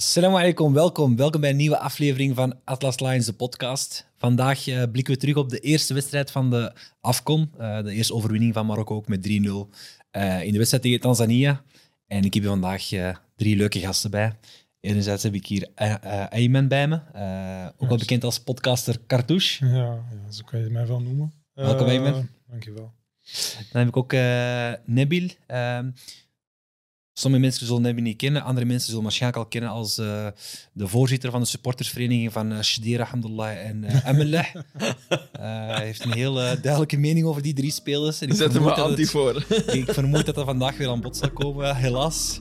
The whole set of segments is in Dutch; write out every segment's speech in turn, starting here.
Assalamu alaikum, welkom. Welkom bij een nieuwe aflevering van Atlas Lions, de podcast. Vandaag eh, blikken we terug op de eerste wedstrijd van de AFCON. Eh, de eerste overwinning van Marokko ook met 3-0 eh, in de wedstrijd tegen Tanzania. En ik heb hier vandaag drie leuke gasten bij. Enerzijds heb ik hier Ayman bij me, ook wel bekend als podcaster Cartouche. Ja, ja, zo kan je mij wel noemen. Welkom, Ayman. Dankjewel. Dan heb ik ook Nabil. Ehm, sommige mensen zullen Nabil niet kennen, andere mensen zullen waarschijnlijk al kennen als eh, de voorzitter van de supportersvereniging van uh, Shadira, Alhamdulillah en uh, Amelah. Eh, Hij heeft een heel eh, duidelijke mening over die drie spelers. En Zet er maar vermoed dat anti het- voor. Ik vermoed dat dat vandaag weer aan bod zal komen, helaas.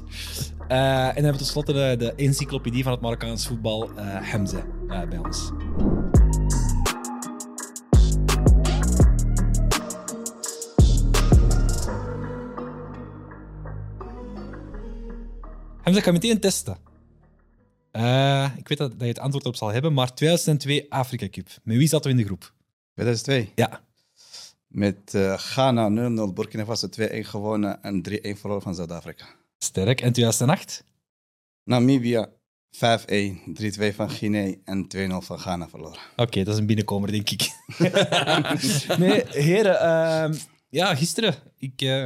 Eh, en dan hebben we tenslotte de, de encyclopedie van het Marokkaans voetbal, eh Hamza, eh, bij ons. Hamza, ik ga meteen testen. Eh, ik weet dat, dat je het antwoord op zal hebben, maar 2002 Afrika Cup. Met wie zaten we in de groep? 2002. Ja. Met eh, Ghana 0-0, Burkina Faso 2-1 gewonnen en 3-1 verloren van Zuid-Afrika. Sterk. En 2008? Namibia 5-1, 3-2 van Guinea en 2-0 van Ghana verloren. Oké, dat is een binnenkomer, denk ik. nee, heren. ehm, ja, gisteren. Ik, eh,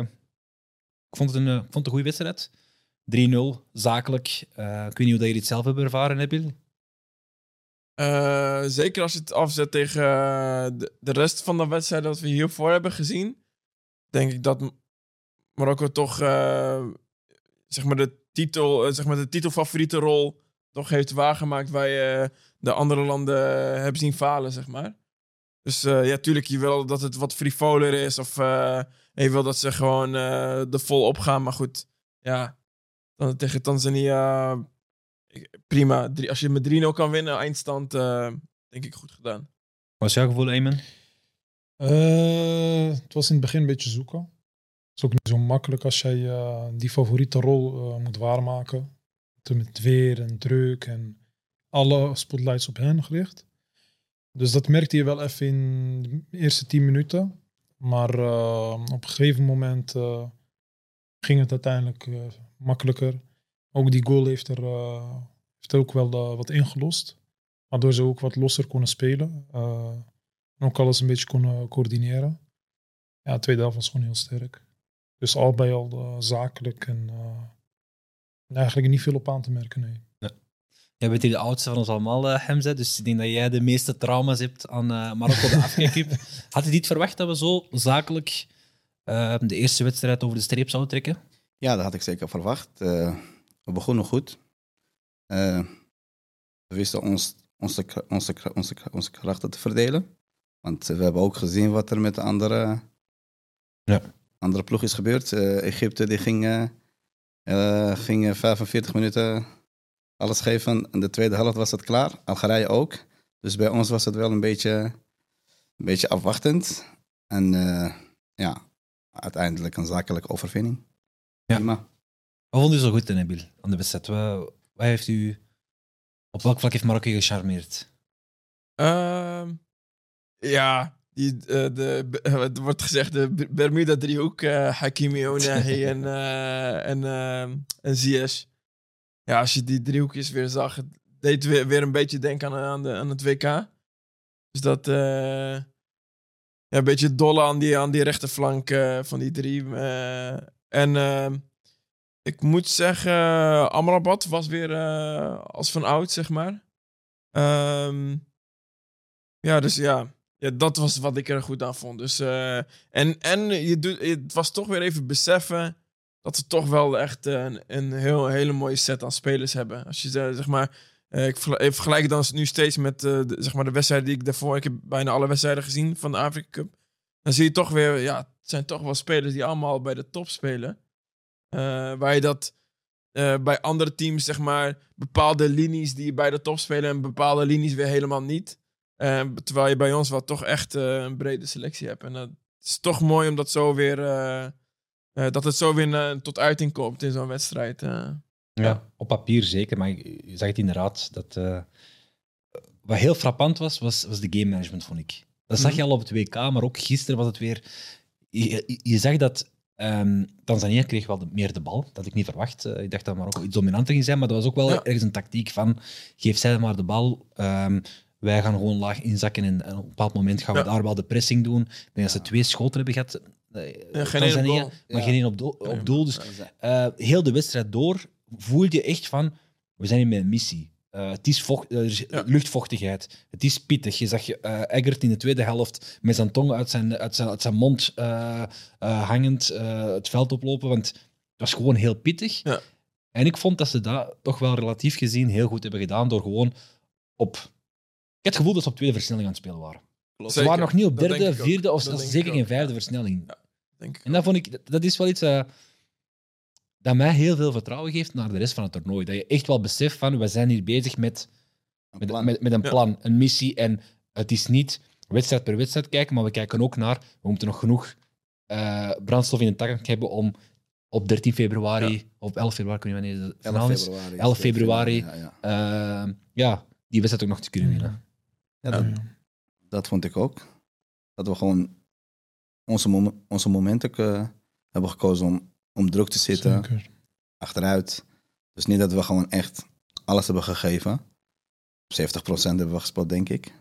ik vond het een, vond het een goede wedstrijd. 3-0, zakelijk. Eh, ik weet niet hoe dat jullie het zelf hebben ervaren, Nabil. Eh, zeker als je het afzet tegen eh, de, de rest van de wedstrijd dat we hiervoor hebben gezien. Denk ik dat Marokko toch zeg maar de, titel, zeg maar de titelfavoriete rol toch heeft waargemaakt waar je de andere landen hebben zien falen, zeg maar. Dus ja, tuurlijk, je wil dat het wat frivoler is of je wil dat ze gewoon er vol opgaan. Maar goed, ja, dan tegen Tanzania prima. Drie- als je met 3-0 kan winnen, eindstand, eh, denk ik goed gedaan. Wat is jouw gevoel, Eamon? Eh, het was in het begin een beetje zoeken. Het is ook niet zo makkelijk als jij eh, die favoriete rol eh, moet waarmaken. Met weer en druk en alle spotlights op hen gericht. Dus dat merkte je wel even in de eerste tien minuten. Maar op een gegeven moment eh, ging het uiteindelijk eh, makkelijker. Ook die goal heeft er, eh, heeft ook wel eh, wat ingelost. Waardoor ze ook wat losser konden spelen. Eh, en ook alles een beetje konden coördineren. Ja, de tweede helft was gewoon heel sterk. Dus al bij al zakelijk en eigenlijk niet veel op aan te merken, nee. Jij bent hier de oudste van ons allemaal, Hamza. Dus ik denk dat jij de meeste trauma's hebt aan Marokko de Afrika. Had je niet verwacht dat we zo zakelijk de eerste wedstrijd over de streep zouden trekken? Ja, dat had ik zeker verwacht. Eh, we begonnen goed. Eh, we wisten ons, onze, onze, onze, onze krachten te verdelen. Want eh, we hebben ook gezien wat er met de andere, Ja. andere ploeg is gebeurd. Egypte die ging, ging eh, 45 minuten alles geven. In de tweede helft was het klaar. Algerije ook. Dus bij ons was het wel een beetje, een beetje afwachtend. En ja, uiteindelijk een zakelijke overwinning. Ja. Prima. Wat vond u zo goed, Nabil, aan de wedstrijd? Wat, wat heeft u... Op welk vlak heeft Marokko gecharmeerd? Ehm, ja, die, eh, de, eh, het wordt gezegd de Bermuda-driehoek. eh Hakimi, Onahi en, eh, en, eh, en Ziyech. Ja, als je die driehoekjes weer zag, het deed weer, weer een beetje denken aan, aan, de, aan het WK. Dus dat... eh, ja, een beetje dolle aan die, aan die rechterflank eh, van die drie. Eh. en ehm, ik moet zeggen, Amrabat was weer eh, als van oud, zeg maar. Ehm, ja, dus ja. ja, dat was wat ik er goed aan vond. Dus, eh, en en je doet, het was toch weer even beseffen dat we toch wel echt een, een heel, hele mooie set aan spelers hebben. Als je eh, zeg maar, eh, ik vergel- ik vergelijk het dan nu steeds met eh, de, zeg maar de wedstrijden die ik daarvoor, ik heb bijna alle wedstrijden gezien van de Afrika Cup. Dan zie je toch weer, ja, het zijn toch wel spelers die allemaal bij de top spelen. Eh, waar je dat eh, bij andere teams, zeg maar, bepaalde linies die bij de top spelen en bepaalde linies weer helemaal niet. Eh, terwijl je bij ons wel toch echt een brede selectie hebt. En dat is toch mooi om dat zo weer, dat het zo weer tot uiting komt in zo'n wedstrijd. eh. Ja, op papier zeker, maar je het inderdaad. Dat, wat heel frappant was, was, was de game management, vond ik. Dat zag je al op het WK, maar ook gisteren was het weer... Je, zag dat Ehm, Tanzania kreeg wel de- meer de bal. Dat had ik niet verwacht. Eh, ik dacht dat Marokko iets dominanter ging zijn, maar dat was ook wel Ja. ergens een tactiek van geef zij maar de bal. Ehm, wij gaan gewoon laag inzakken en, en op een bepaald moment gaan we daar wel de pressing doen. Ik denk dat ze twee schoten hebben gehad. eh, ene Tanzania, maar geen één op, doel- Geen op doel. Dus eh, heel de wedstrijd door voel je echt van, we zijn hier met een missie. Eh, het is vocht, Ja. luchtvochtigheid. Het is pittig. Je zag eh Eggert in de tweede helft met zijn tong uit zijn, uit zijn, uit zijn mond eh, eh, hangend eh, het veld oplopen. Want het was gewoon heel pittig. Ja. En ik vond dat ze dat toch wel relatief gezien heel goed hebben gedaan door gewoon op... Ik heb het gevoel dat ze op tweede versnelling aan het spelen waren. klopt. Ze waren nog niet op derde, denk vierde of denk zeker geen vijfde versnelling. Denk ik En dat, vond ik, dat- dat is wel iets eh, dat mij heel veel vertrouwen geeft naar de rest van het toernooi. Dat je echt wel beseft van, we zijn hier bezig met, Een met, plan. met, met een Ja. plan, een missie. En het is niet wedstrijd per wedstrijd kijken, maar we kijken ook naar, we moeten nog genoeg eh, brandstof in de tank hebben om op 13 februari, of 11 februari, ik weet niet wanneer de 11 finale is, februari. 11 is de februari. finale, Ja, ja. eh, ja, die wedstrijd ook nog te kunnen winnen. Ja, dat, dat vond ik ook. Dat we gewoon onze, mom- onze momenten eh, hebben gekozen om, om druk te zitten, Zeker. achteruit. Dus niet dat we gewoon echt alles hebben gegeven. 70% hebben we gespeeld, denk ik.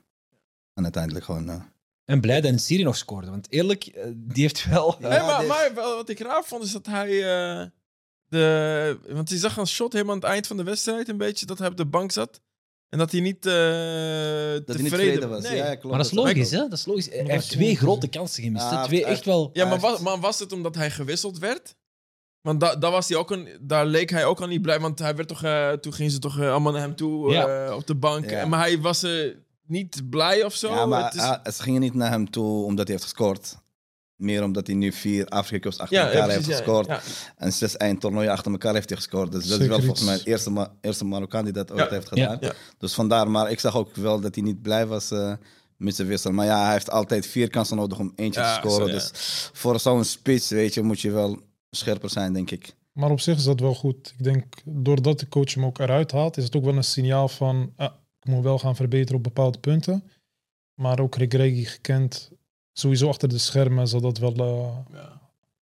En uiteindelijk gewoon... eh, En blij dat Syrië nog scoorde, want eerlijk, eh, die heeft wel... Ja, Nee, maar, dit- maar wat ik raar vond is dat hij. eh, de, want hij zag een shot helemaal aan het eind van de wedstrijd, een beetje, dat hij op de bank zat. En dat hij niet eh dat hij niet tevreden tevreden was. Nee. Ja, klopt. Maar dat is logisch, hè? Dat is logisch. Hij heeft twee grote kansen gemist. Twee hij echt wel... Ja, maar Hij was, maar was het omdat hij gewisseld werd? Want da, daar, was hij ook een, daar leek hij ook al niet blij, want hij werd toch, eh, toen gingen ze toch eh, allemaal naar hem toe Ja. eh, op de bank. Ja. Maar hij was eh, niet blij of zo. Ja, maar Het is- ah, ze gingen niet naar hem toe omdat hij heeft gescoord. Meer omdat hij nu vier Afrika Cups achter ja, elkaar ja, heeft gescoord. ja. En zes eindtoernooien achter elkaar heeft hij gescoord. Dus dat is wel iets. volgens mij de eerste, Ma eerste Marokkaan die dat ooit heeft gedaan. Ja. Dus vandaar, maar ik zag ook wel dat hij niet blij was eh, met zijn wissel. Maar ja, hij heeft altijd vier kansen nodig om eentje Ja, te scoren. zo, ja. Dus voor zo'n spits, weet je, moet je wel scherper zijn, denk ik. Maar op zich is dat wel goed. Ik denk, doordat de coach hem ook eruit haalt, is het ook wel een signaal van, ah, ik moet wel gaan verbeteren op bepaalde punten. Maar ook Rick Regi gekend, sowieso achter de schermen zal dat wel eh, Ja.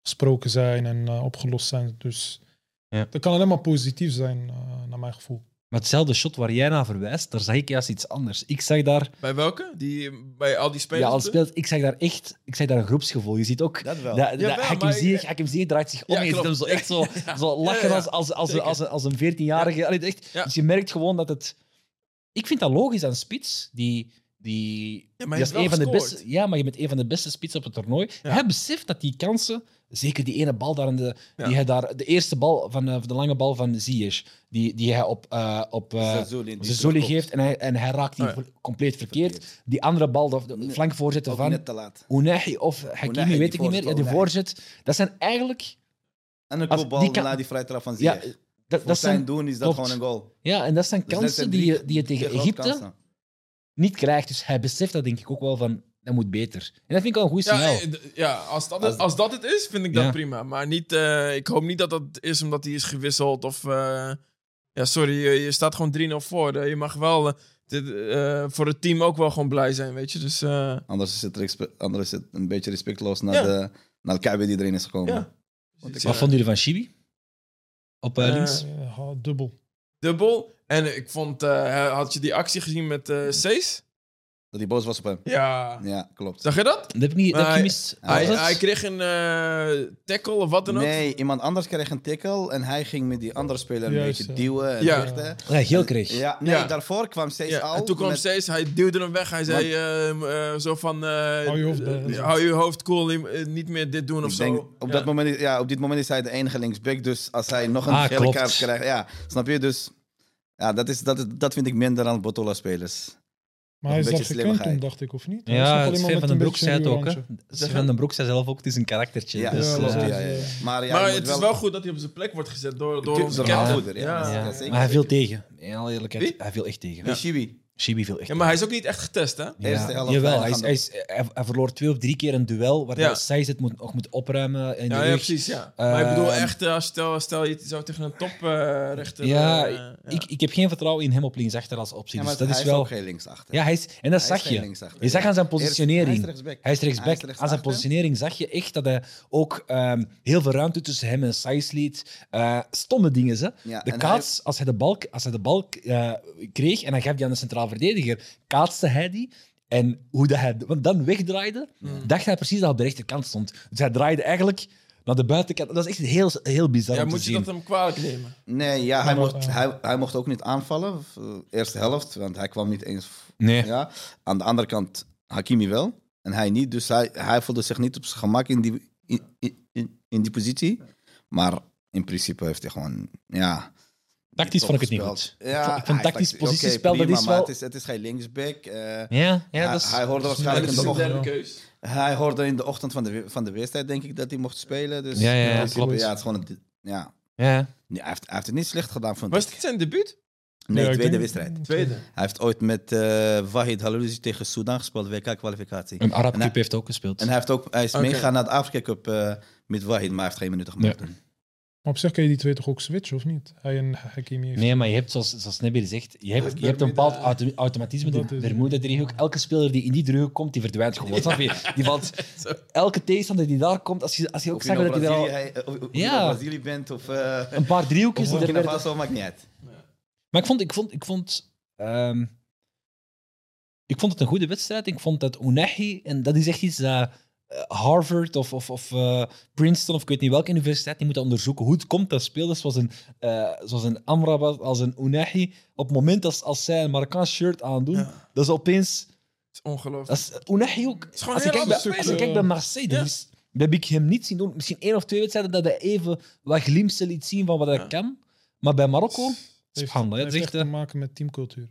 gesproken zijn en eh, opgelost zijn. Dus Ja. dat kan alleen maar positief zijn, eh, naar mijn gevoel. Maar hetzelfde shot waar jij naar verwijst, daar zag ik juist iets anders. Ik zag daar... Bij welke? Die, bij al die spelers? Ja, als speelt, ik zag daar echt... Ik zag daar een groepsgevoel. Je ziet ook... Dat wel. Dat, dat, Jawel, Hakim Ziyech- Hakim Ziyech draait zich om Ja, je ziet hem zo echt zo, Ja. zo lachen Ja, ja, als, als, als, als, als, een 14-jarige. Allee, echt, Ja. Dus je merkt gewoon dat het... Ik vind dat logisch aan spits, die... die Ja, maar wel een van de beste, ja, maar je bent een van de beste spitsen op het toernooi. Ja. Hij beseft dat die kansen, zeker die ene bal daar, in de, Ja. die hij daar, de eerste bal van eh, de lange bal van Ziyech, die, die hij op, eh op eh, Zazuli, terugkomt. geeft en hij, en hij raakt die Oh compleet verkeerd. Die andere bal, de, de Ook van net te laat. Unahi of Hakimi, Unahi, weet ik niet meer. Ja, die voorzet. Dat zijn eigenlijk... En een Als kopbal die kan- na die vrije trap van Ja, Ziyech. dat, Voor dat zijn doen is dat klopt. gewoon een goal. ja, en dat zijn Dus kansen zijn die, je, die je tegen Egypte kansen. Niet krijgt. Dus hij beseft dat denk ik ook wel van, dat moet beter. En dat vind ik wel een goed Ja, signaal. eh, d- ja als, dat Als- het, als dat het is, vind ik dat Ja. prima. Maar niet, eh, ik hoop niet dat dat is omdat hij is gewisseld. Of, eh, ja, sorry, je, je staat gewoon 3-0 voor. Eh, je mag wel eh, dit, eh, voor het team ook wel gewoon blij zijn, weet je. Dus eh, Anders is, het anders is het een beetje respectloos naar, Ja. de, naar de KB die erin is gekomen. ja. Dus, Wat eh, vonden jullie van Chibi? Op eh, Eh, links? Eh, dubbel. Dubbel. En ik vond, eh, had je die actie gezien met eh Sees? Dat hij boos was op hem. Ja. Ja, klopt. Zag je dat? Dat heb ik niet dat heb ik hij- gemist. hij- Was Hij, het? hij kreeg een eh, tackle of wat dan ook. Nee, iemand anders kreeg een tackle en hij ging met die andere speler een Juist, beetje ja. duwen en Ja. vechten. Ja, geel kreeg. Ja, nee, Ja. daarvoor kwam steeds Ja, al. en toen kwam met- steeds, hij duwde hem weg. Hij zei ehm, eh, zo van... eh, Hou je hoofd eh, hou je hoofd cool, eh, niet meer dit doen of Ik zo. denk, op, Ja. dat moment, is- ja, op dit moment is hij de enige linksback. Dus als hij nog een Ah, gele klopt. kaart krijgt, ja, snap je? Dus ja, dat, is, dat, is, dat vind ik minder aan Botola-spelers. Maar hij is een beetje Afrikaan toen, dacht ik, of niet? Ja, maar Sven van den Broek zei het ook. Sven van den Broek zei zelf ook, het is een karaktertje. Ja, dus, Ja, klopt, eh, ja, ja. Maar, ja, maar je het is wel- goed dat hij op zijn plek wordt gezet door, door onze captain. Ja. Ja. ja. Ja, zeker. maar hij viel tegen. In alle eerlijkheid, Wie? hij viel echt tegen. Shibi viel echt Ja, maar hij is ook niet echt getest, hè? Eerste helft jawel, hij, is, hij, is, hij, hij verloor twee of drie keer een duel waar Ja. ja. Saïs het moet, nog moet opruimen in de Ja, ja precies, ja. maar ik bedoel Ehm, echt, eh, stel, stel je zou tegen een toprechter... Ja, eh, Ik, ik heb geen vertrouwen in hem op linksachter als optie. Ja, maar dus dat hij is wel. ook geen linksachter. ja, hij is, en dat Hij zag je. Je zag aan zijn Eerst- positionering. Hij is rechtsback. Hij is rechtsback. Hij is Aan zijn positionering zag je echt dat hij ook ehm, heel veel ruimte tussen hem en Saïs liet. Eh, stomme dingen, ze. Ja, De kaats, als hij de bal, als hij de bal eh, kreeg en dan gaf hij aan de centraal verdediger, kaatste hij die. En hoe dat hij want dan wegdraaide, dacht hij precies dat hij op de rechterkant stond. Dus hij draaide eigenlijk naar de buitenkant. Dat is echt heel, heel bizar ja, om te moet je zien. dat hem kwalijk nemen? Nee, ja, hij, mocht, eh, hij, hij mocht ook niet aanvallen. Eerste helft, want hij kwam niet eens. Nee. Ja. Aan de andere kant, Hakimi wel. En hij niet. Dus hij, hij voelde zich niet op zijn gemak in die, in, in, in die positie. Maar in principe heeft hij gewoon. Ja, Tactisch vond ik het niet goed. Ja, ik tactisch positiespel, dat is maar wel... Het is, het is geen linksback. eh, Ja, ja, hij, dat is... hij hoorde waarschijnlijk in de ochtend. derde keus. Hij hoorde in de ochtend van de, van de wedstrijd, denk ik, dat hij mocht spelen. Dus Ja, ja, ja, principe, klopt. ja, het is gewoon een, ja. Ja. Hij, heeft, hij heeft het niet slecht gedaan, vond Was ik. dit zijn debuut? Nee, tweede wedstrijd. Tweede. Hij heeft ooit met eh Wahid Halouzi tegen Sudan gespeeld, WK-kwalificatie. Een Arab Cup heeft ook gespeeld. En hij, heeft ook, hij is Oké. meegegaan naar de Afrika Cup eh, met Wahid, maar hij heeft geen minuten gemaakt. Maar op zich kan je die twee toch ook switchen, of niet? Hij en Hakimi heeft... Nee, maar je hebt, zoals, zoals zegt, je hebt, je hebt een bepaald auto- automatisme. De is- Bermuda-driehoek. Elke speler die in die driehoek komt, die verdwijnt gewoon. Snap je? Die valt, elke tegenstander die daar komt, als je, als je ook zag nou dat hij er al je Ja. Brazilië bent of, eh een paar driehoekjes... of Burkina Faso, maakt niet uit. Maar ik vond, ik vond, ik vond, ehm, ik vond het een goede wedstrijd. Ik vond dat Unahi, en dat is echt iets dat eh, Harvard of, of, of eh, Princeton of ik weet niet welke universiteit, die moeten onderzoeken hoe het komt dat spelers zoals een, eh, zoals een Amrabat, als een Unahi, op het moment als, als zij een Marokkaans shirt aandoen, Ja. dat is opeens... Dat is ongelooflijk. Dat is, Unahi ook. is gewoon Als je, kijkt bij, als je speler. kijkt bij Marseille, dat, Ja. dat heb ik hem niet zien doen. Misschien één of twee wedstrijden dat hij even wat glimpsen liet zien van wat hij Ja. kan. Maar bij Marokko, heeft, subhanallah, het heeft is echt echt, te eh, maken met teamcultuur.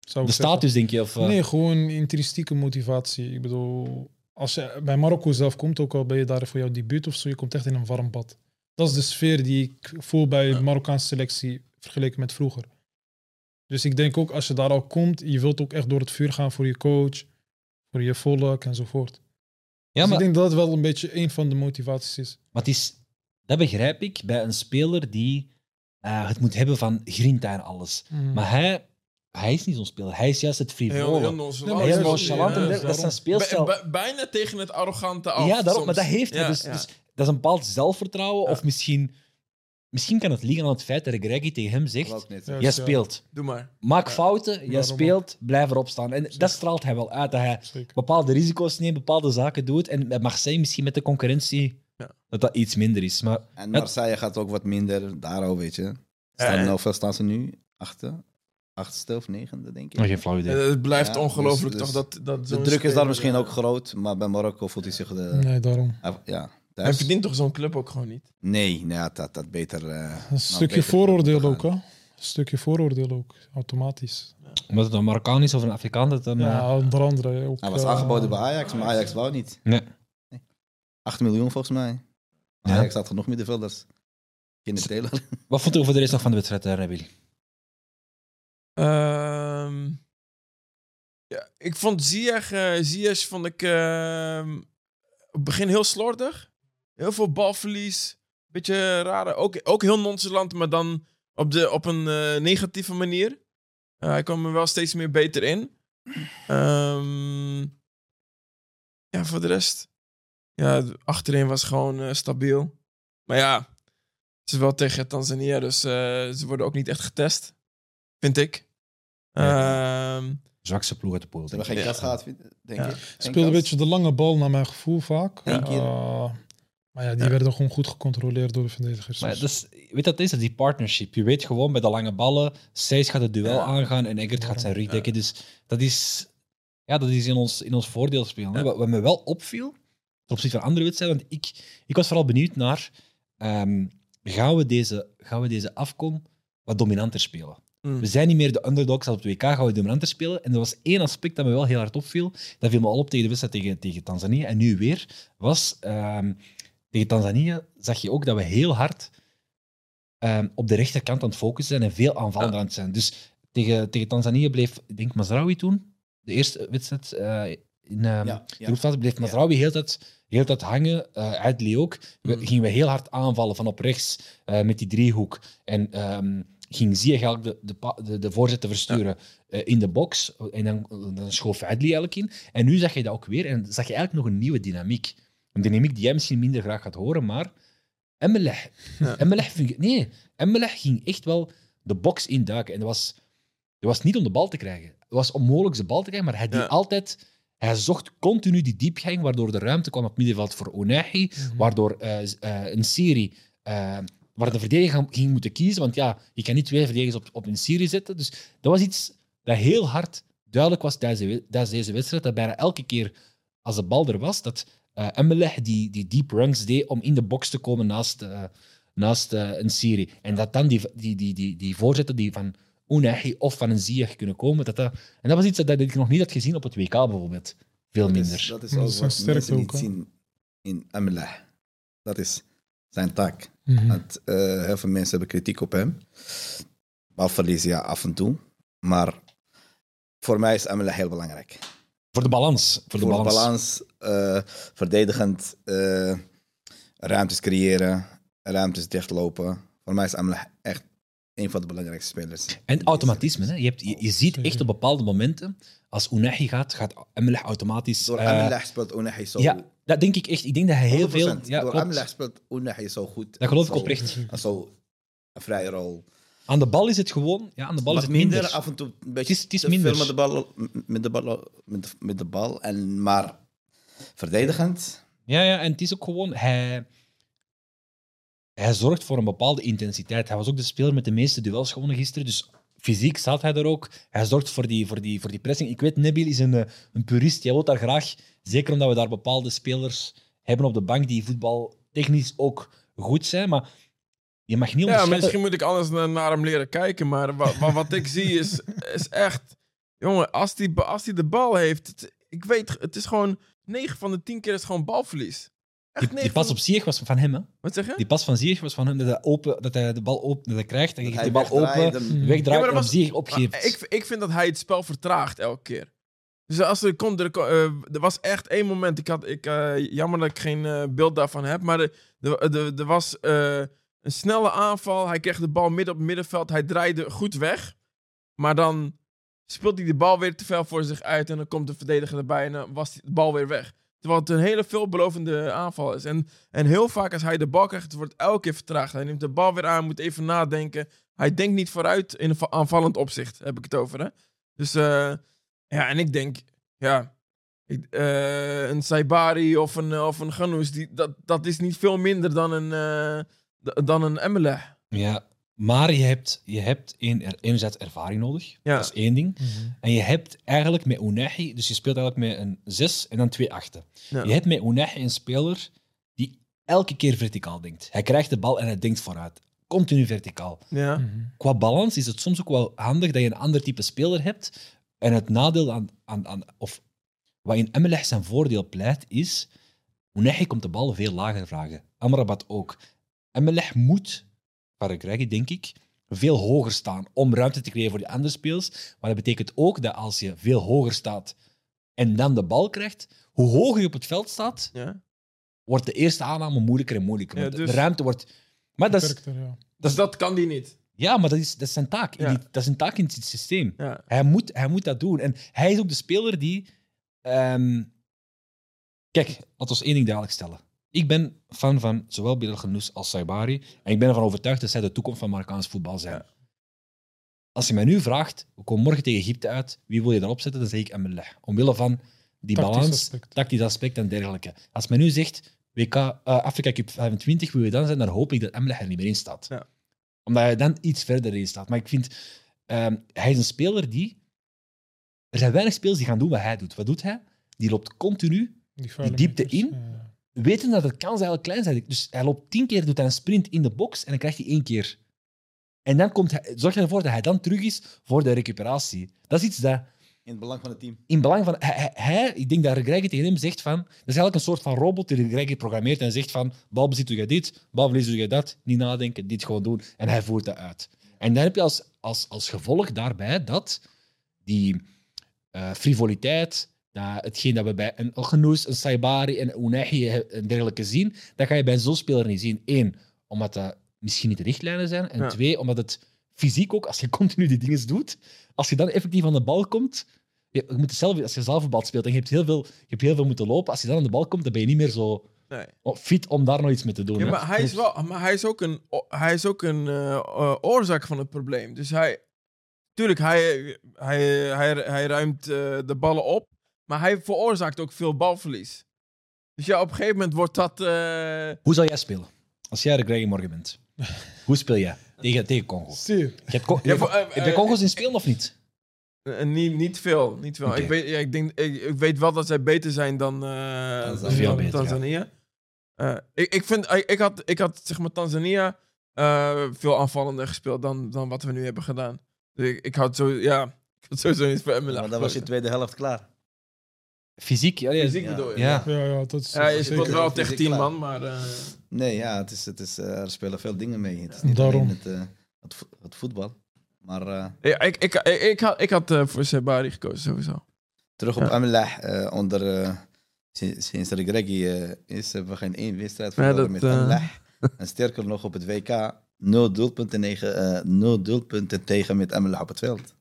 Zou de zeggen. status, denk je? Of, eh, Nee, gewoon intrinsieke motivatie. Ik bedoel, als je bij Marokko zelf komt, ook al ben je daar voor jouw debuut of zo, je komt echt in een warm bad. Dat is de sfeer die ik voel bij de. Marokkaanse selectie vergeleken met vroeger. Dus ik denk ook, als je daar al komt, je wilt ook echt door het vuur gaan voor je coach, voor je volk enzovoort. ja, dus maar, ik denk dat het wel een beetje een van de motivaties is. maar het is, dat begrijp ik bij een speler die eh, het moet hebben van grinta en alles. Mm. Maar hij, hij is niet zo'n speler. Hij is juist het Heel, frivole. heel Heel, nonchalant. Ja, dat- dat is zijn speelstijl. Bij- bij- bijna tegen het arrogante af. ja, maar dat heeft hij. Ja, dus, ja. dus dat is een bepaald zelfvertrouwen. Ja. Of misschien, misschien kan het liggen aan het feit dat Gregi tegen hem zegt. Jij ja. speelt. Doe maar. Maak Ja. fouten, jij speelt, blijf erop staan. En dat straalt hij wel uit, dat hij Zeker. bepaalde risico's neemt, bepaalde zaken doet. En bij Marseille misschien met de concurrentie Ja. dat dat iets minder is. Maar En Marseille gaat ook wat minder daarover, weet je. Staan, hoeveel staan ze nu? Achter? Achtste of negende, denk ik. nog geen flauw idee. Eh, Het blijft Ja, ongelooflijk dus- toch dat, dat De druk is daar misschien eh, ook groot, maar bij Marokko voelt hij zich de... Nee, daarom. Ja, Hij verdient toch zo'n club ook gewoon niet? Nee, nee ja, dat, dat beter... eh, Een nou, stukje beter vooroordeel ook, hè? Een stukje vooroordeel ook, automatisch. Omdat het een Marokkaan is of een Afrikaan, dat dan... Ja, onder andere. Ook, Hij was aangeboden bij Ajax, maar Ajax wou niet. nee. 8 miljoen volgens mij. Ja. Ajax had genoeg middenvelders. Taylor. Wat vond je voor de rest nog van de wedstrijd, Nabil? Ehm, ja, ik vond Ziyech, eh Ziyech vond ik ehm, op het begin heel slordig. Heel veel balverlies. Beetje rare. Ook, ook heel nonchalant, maar dan op, de, op een eh, negatieve manier. Eh, hij kwam er wel steeds meer beter in. Ehm, ja, voor de rest. Ja, achterin was gewoon stabiel. Maar ja, het is wel tegen Tanzania, dus ze worden ook niet echt getest. Vind ik. Ehm, Zwakste ploeg uit de pool. Ze hebben geen gehad, denk Ja. ik. Speelde een beetje de lange bal naar mijn gevoel vaak. Eh, maar ja, die Ja. werden gewoon goed gecontroleerd door de verdedigers. Maar Dus- dat is, weet dat is, dat die partnership. Je weet gewoon bij de lange ballen, Seys gaat het duel Ja. aangaan en Eggert gaat zijn rug Ja. dekken. Dus dat is, ja, dat is in, ons, in ons voordeel spelen. Wat, wat me wel opviel, ten opzichte van andere wedstrijden, want ik, ik was vooral benieuwd naar, ehm, gaan, we deze, gaan we deze afkom wat dominanter spelen? Mm. We zijn niet meer de underdogs als op het WK, gaan we dominanter spelen. En er was één aspect dat me wel heel hard opviel. Dat viel me al op tegen de wedstrijd tegen, tegen Tanzania. En nu weer. Was ehm, tegen Tanzania zag je ook dat we heel hard ehm, op de rechterkant aan het focussen zijn en veel aanvallender Ja. aan het zijn. Dus tegen, tegen Tanzania bleef, ik denk Mazraoui toen, de eerste wedstrijd eh, in de groepsfase, bleef Mazraoui heel tijd, heel tijd hangen. eh Adli ook. We, Mm. Gingen we heel hard aanvallen van op rechts eh, met die driehoek. En ging Ziyech eigenlijk de, de, de, de voorzetten versturen eh, in de box. En dan, dan schoof Adli eigenlijk in. En nu zag je dat ook weer. En zag je eigenlijk nog een nieuwe dynamiek. Een dynamiek die jij misschien minder graag gaat horen, maar Emelech. Ja. Emelech vind ik- nee, Emelech ging echt wel de box induiken. En dat was, dat was niet om de bal te krijgen. Het was onmogelijk de bal te krijgen, maar hij, altijd, hij zocht continu die diepgang, waardoor de ruimte kwam op het middenveld voor Onahi, waardoor eh, eh, een serie... waar de verdediger ging- moeten kiezen, want ja, je kan niet twee verdedigers op, op een serie zetten. Dus dat was iets dat heel hard duidelijk was tijdens, deze wedstrijd, dat bijna elke keer als de bal er was, dat eh Emelech die, die deep runs deed om in de box te komen naast, eh, naast eh, een serie. En dat dan die, die, die, die, die voorzetten die van Unahi of van een Ziyech kunnen komen. Dat dat, en dat was iets dat ik nog niet had gezien op het WK bijvoorbeeld. Veel Dat minder. Dat is Dat ook is een wat mensen niet ook, zien in Amelah. Dat is zijn taak. Mhm. Want, eh, heel veel mensen hebben kritiek op hem. Balverlies, ja, af en toe. Maar voor mij is Amelah heel belangrijk. Voor de balans. Voor de Voor balans. balans, eh, verdedigend, eh, ruimtes creëren, ruimtes dichtlopen. Voor mij is Amelah echt een van de belangrijkste spelers. En automatisme. Hè? Je, hebt, je, je ziet echt op bepaalde momenten, als Unahi gaat, gaat Emelech automatisch... Door eh, Amelah speelt Unahi zo ja, dat denk ik echt. Ik denk dat hij heel 100%. veel... Ja, Door. Amelah speelt Unahi zo goed. Dat geloof ik oprecht. Zo een vrije rol. Aan de bal is het gewoon... Ja, aan de bal is het minder. af en toe een beetje is- het is te minder. veel met de bal, met de bal, met de, met de bal en, maar verdedigend. Ja, ja, en het is ook gewoon... Hij, hij zorgt voor een bepaalde intensiteit. Hij was ook de speler met de meeste duels gewonnen gisteren, dus fysiek staat hij er ook. Hij zorgt voor die, voor die, voor die pressing. Ik weet, Nabil is een, eh, een purist. Jij wil daar graag, zeker omdat we daar bepaalde spelers hebben op de bank die voetbal technisch ook goed zijn, maar je mag niet Ja, onderschatten... misschien moet ik anders naar, hem leren kijken. Maar wat, wat, wat ik zie is, is echt... Jongen, als hij als die de bal heeft... Het, ik weet, het is gewoon... 9 van de 10 keer is gewoon balverlies. Die, 9 die pas op Ziyech was van hem, hè? Wat zeg je? Die pas van Ziyech was van hem, dat hij, open, dat hij de bal open, dat hij krijgt, dan Dat hij de bal wegdraait, open, dan- wegdraait Ja, en op Ziyech Maar opgeeft. ik, ik vind dat hij het spel vertraagt elke keer. Dus als er komt, er, ko- eh, er was echt één moment. Ik had, ik, eh, jammer dat ik geen eh, beeld daarvan heb, maar er, er, was eh, een snelle aanval. Hij kreeg de bal midden op het middenveld. Hij draaide goed weg, maar dan speelt hij de bal weer te veel voor zich uit en dan komt de verdediger erbij en dan was de bal weer weg. Terwijl het een hele veelbelovende aanval is. En, en heel vaak als hij de bal krijgt, het wordt elke keer vertraagd. Hij neemt de bal weer aan, moet even nadenken. Hij denkt niet vooruit in een va- aanvallend opzicht, heb ik het over. Hè? Dus eh, ja, en ik denk, ja, ik, eh, een Saibari of een, of een Ghanous, die, dat, dat is niet veel minder dan een, d- dan een Emelech. Ja, maar je hebt, je hebt een, er, enerzijds ervaring nodig. Ja. Dat is één ding. Mhm. En je hebt eigenlijk met Unahi, dus je speelt eigenlijk met een zes en dan twee achten. Ja. Je hebt met Unahi een speler die elke keer verticaal denkt. Hij krijgt de bal en hij denkt vooruit. Continu verticaal. Ja. Mhm. Qua balans is het soms ook wel handig dat je een ander type speler hebt. En het nadeel aan, aan, aan of wat in Emelech zijn voordeel pleit, is Unahi komt de bal veel lager vragen. Amrabat ook. Emelech moet, Paragragi denk ik, veel hoger staan om ruimte te creëren voor die andere speels. Maar dat betekent ook dat als je veel hoger staat en dan de bal krijgt, hoe hoger je op het veld staat, ja. wordt de eerste aanname moeilijker en moeilijker. Ja, dus- De ruimte wordt... Maar dat is. Dus dat kan die niet. ja, maar dat is, dat is zijn taak. in Ja. die- dat is een taak in het systeem. Ja. Hij moet, hij moet dat doen. En hij is ook de speler die. ehm, Kijk, laten we één ding duidelijk stellen. Ik ben fan van zowel Bilal Genoes als Saibari. En ik ben ervan overtuigd dat zij de toekomst van Marokkaans voetbal zijn. Ja. Als je mij nu vraagt, we komen morgen tegen Egypte uit, wie wil je daarop zetten, dan zeg ik Emelech. Omwille van die Tactisch balans, aspect. tactisch aspect en dergelijke. Als men nu zegt, WK, eh, Afrika Cup 25, wie wil je dan zijn, dan hoop ik dat Emelech er niet meer in staat. Ja. Omdat hij dan iets verder in staat. Maar ik vind, ehm, hij is een speler die... Er zijn weinig spelers die gaan doen wat hij doet. Wat doet hij? Die loopt continu Die, diepte in? Weten dat het kans eigenlijk klein zijn. Dus hij loopt tien keer, doet hij een sprint in de box en dan krijgt hij één keer. En dan komt hij, zorgt hij ervoor dat hij dan terug is voor de recuperatie. Dat is iets dat In het belang van het team. in belang van... Hij, ik denk dat Reggie tegen hem zegt van... Dat is eigenlijk een soort van robot die Reggie programmeert en zegt van... Balbezit doe je dit, balverlies doe je dat. Niet nadenken, dit gewoon doen. En hij voert dat uit. En dan heb je als, als, als gevolg daarbij dat die eh, frivoliteit, hetgeen dat we bij een Elgenoes, een Saibari en een Unahi en dergelijke zien, dat ga je bij zo'n speler niet zien. Eén, omdat dat misschien niet de richtlijnen zijn. En Ja. twee, omdat het fysiek ook, als je continu die dingen doet, als je dan effectief aan de bal komt, je, je moet zelf, als je zelf een bal speelt en je hebt, heel veel, je hebt heel veel moeten lopen, als je dan aan de bal komt, dan ben je niet meer zo Nee. fit om daar nog iets mee te doen. Ja, hè. maar hij is, wel, maar hij is ook een, hij is ook een eh, eh, oorzaak van het probleem. Dus hij, tuurlijk, hij, hij, hij, hij ruimt eh, de ballen op, maar hij veroorzaakt ook veel balverlies. Dus ja, op een gegeven moment wordt dat. eh, Hoe zal jij spelen? Als jij de Greggy morgen bent. Hoe speel jij tegen, tegen Congo? Zeer. Je hebt, Con- Ja, voor- eh, heb je eh, Congo's in spelen of niet? eh, niet, niet veel. Niet veel. Ik, weet, ja, ik, denk, ik, ik weet wel dat zij beter zijn dan eh, Tanzania. Veel dan beter. Tanzania. Eh, ik, ik, vind, ik, had, ik had zeg maar Tanzania eh, veel aanvallender gespeeld dan, dan wat we nu hebben gedaan. Dus ik, ik had zo, ja, ik had sowieso niet voor Emila. Maar dan was je tweede helft klaar. Fysiek? Ja, ja, Fysiek Ja. bedoel je? Ja. Ja, ja, dat is Ja, je zeker. speelt wel tegen tien man, maar... eh, Nee, ja, het is, het is, eh, er spelen veel dingen mee. Het is niet Daarom. alleen het, eh, het, vo- het voetbal. Maar eh, ja, ik, ik, ik, ik had, ik had eh, voor Sebari gekozen, sowieso. terug op Ja. Amelah, eh, onder, sinds, sinds de Greggy eh, is, hebben we geen één wedstrijd verloren met Amelah. En sterker nog, op het WK, nul doelpunten, negen, eh, nul doelpunten tegen met Amelah op het veld.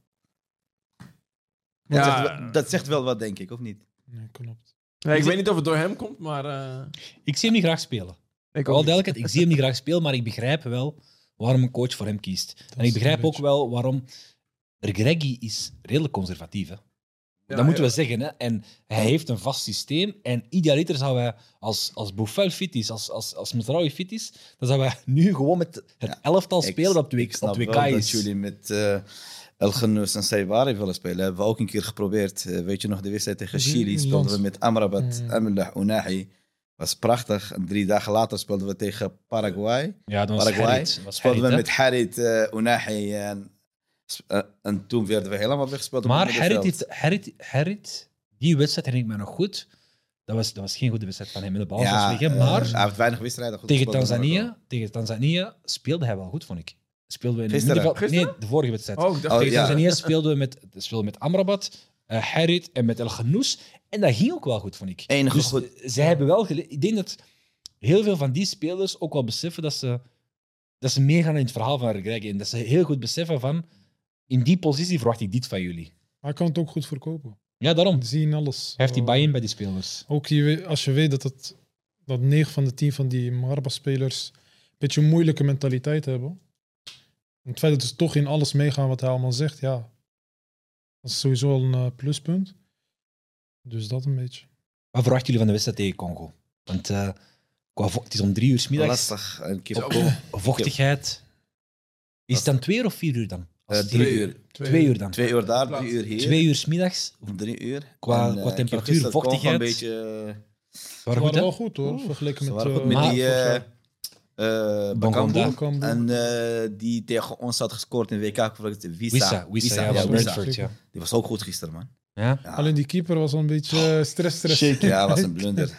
Dat, Ja. zegt, wel- dat zegt wel wat, denk ik, of niet? Nee, klopt. Ja, ik weet niet of het door hem komt, maar... eh, Ik zie hem niet graag spelen. ik Wel duidelijkheid, ik zie hem niet graag spelen, maar ik begrijp wel waarom een coach voor hem kiest. Dat en ik begrijp ook beetje- wel waarom... Greggy is redelijk conservatief, hè. Ja, dat moeten ja. we zeggen. Hè. En hij heeft een vast systeem. En idealiter zou hij, als, als Buffel fit is, als, als, als Mezraoui fit is, dan zou hij nu gewoon met het Ja, elftal spelen dat op de, ik snap op de WK wel dat is. jullie met eh El Ghannous en Saibari willen spelen. Hebben we ook een keer geprobeerd. Eh, weet je nog, de wedstrijd tegen Chili speelden we met Amrabat, Mhm. Amelah, Unahi. Was prachtig. En drie dagen later speelden we tegen Paraguay. Ja, dat was Paraguay. Harit. Was Speelden we met. Harit, eh Unahi en, eh, en toen werden we helemaal weggespeeld. Maar Harit, heeft, Harit, Harit, die wedstrijd herinner ik me nog goed. Dat was, dat was geen goede wedstrijd van hem in de bal. ja, was maar hij heeft weinig wedstrijden goed tegen. Tanzania, tegen Tanzania speelde hij wel goed, vond ik. Speelden we in. Nee, de vorige wedstrijd. Oh, ik dacht... Oh, tegen ja. Tanzania speelden we met, speelden we met Amrabat, eh Harit en met El Ghannous. En dat ging ook wel goed, vond ik. Enige dus goed. eh, zij hebben wel gele- Ik denk dat heel veel van die spelers ook wel beseffen dat ze, dat ze meegaan in het verhaal van Regreg. En dat ze heel goed beseffen van, in die positie verwacht ik dit van jullie. Hij kan het ook goed verkopen. Ja, daarom. We zien alles. Hij heeft die Eh, buy-in bij die spelers. Ook je, weet- als je weet dat, het, dat 9 van de 10 van die Marba-spelers een beetje een moeilijke mentaliteit hebben. En het feit dat ze toch in alles meegaan wat hij allemaal zegt, ja. Dat is sowieso een eh, pluspunt. Dus dat een beetje. Wat verwachten jullie van de wedstrijd tegen Congo? Want eh, qua het is om drie uur 's middags. Lastig. Een keer op Vochtigheid. Is het dan twee uur of vier uur dan? Als het drie hier- uur. Twee uur dan. Twee uur daar, drie uur hier. Twee uur 's middags. Of drie uur. Qua- En, qua temperatuur, vochtigheid. Een beetje, Ze Waren goed, wel goed hoor, vergeleken Ze met... waren goed met maar- die Bakambu. En eh, die tegen ons had gescoord in WK. Wissa. Wissa, Wissa, ja, ja. Brentford, ja. Die was ook goed gisteren, man. ja. Ja, Alleen die keeper was een beetje eh, stress, stress. ja was een blunder.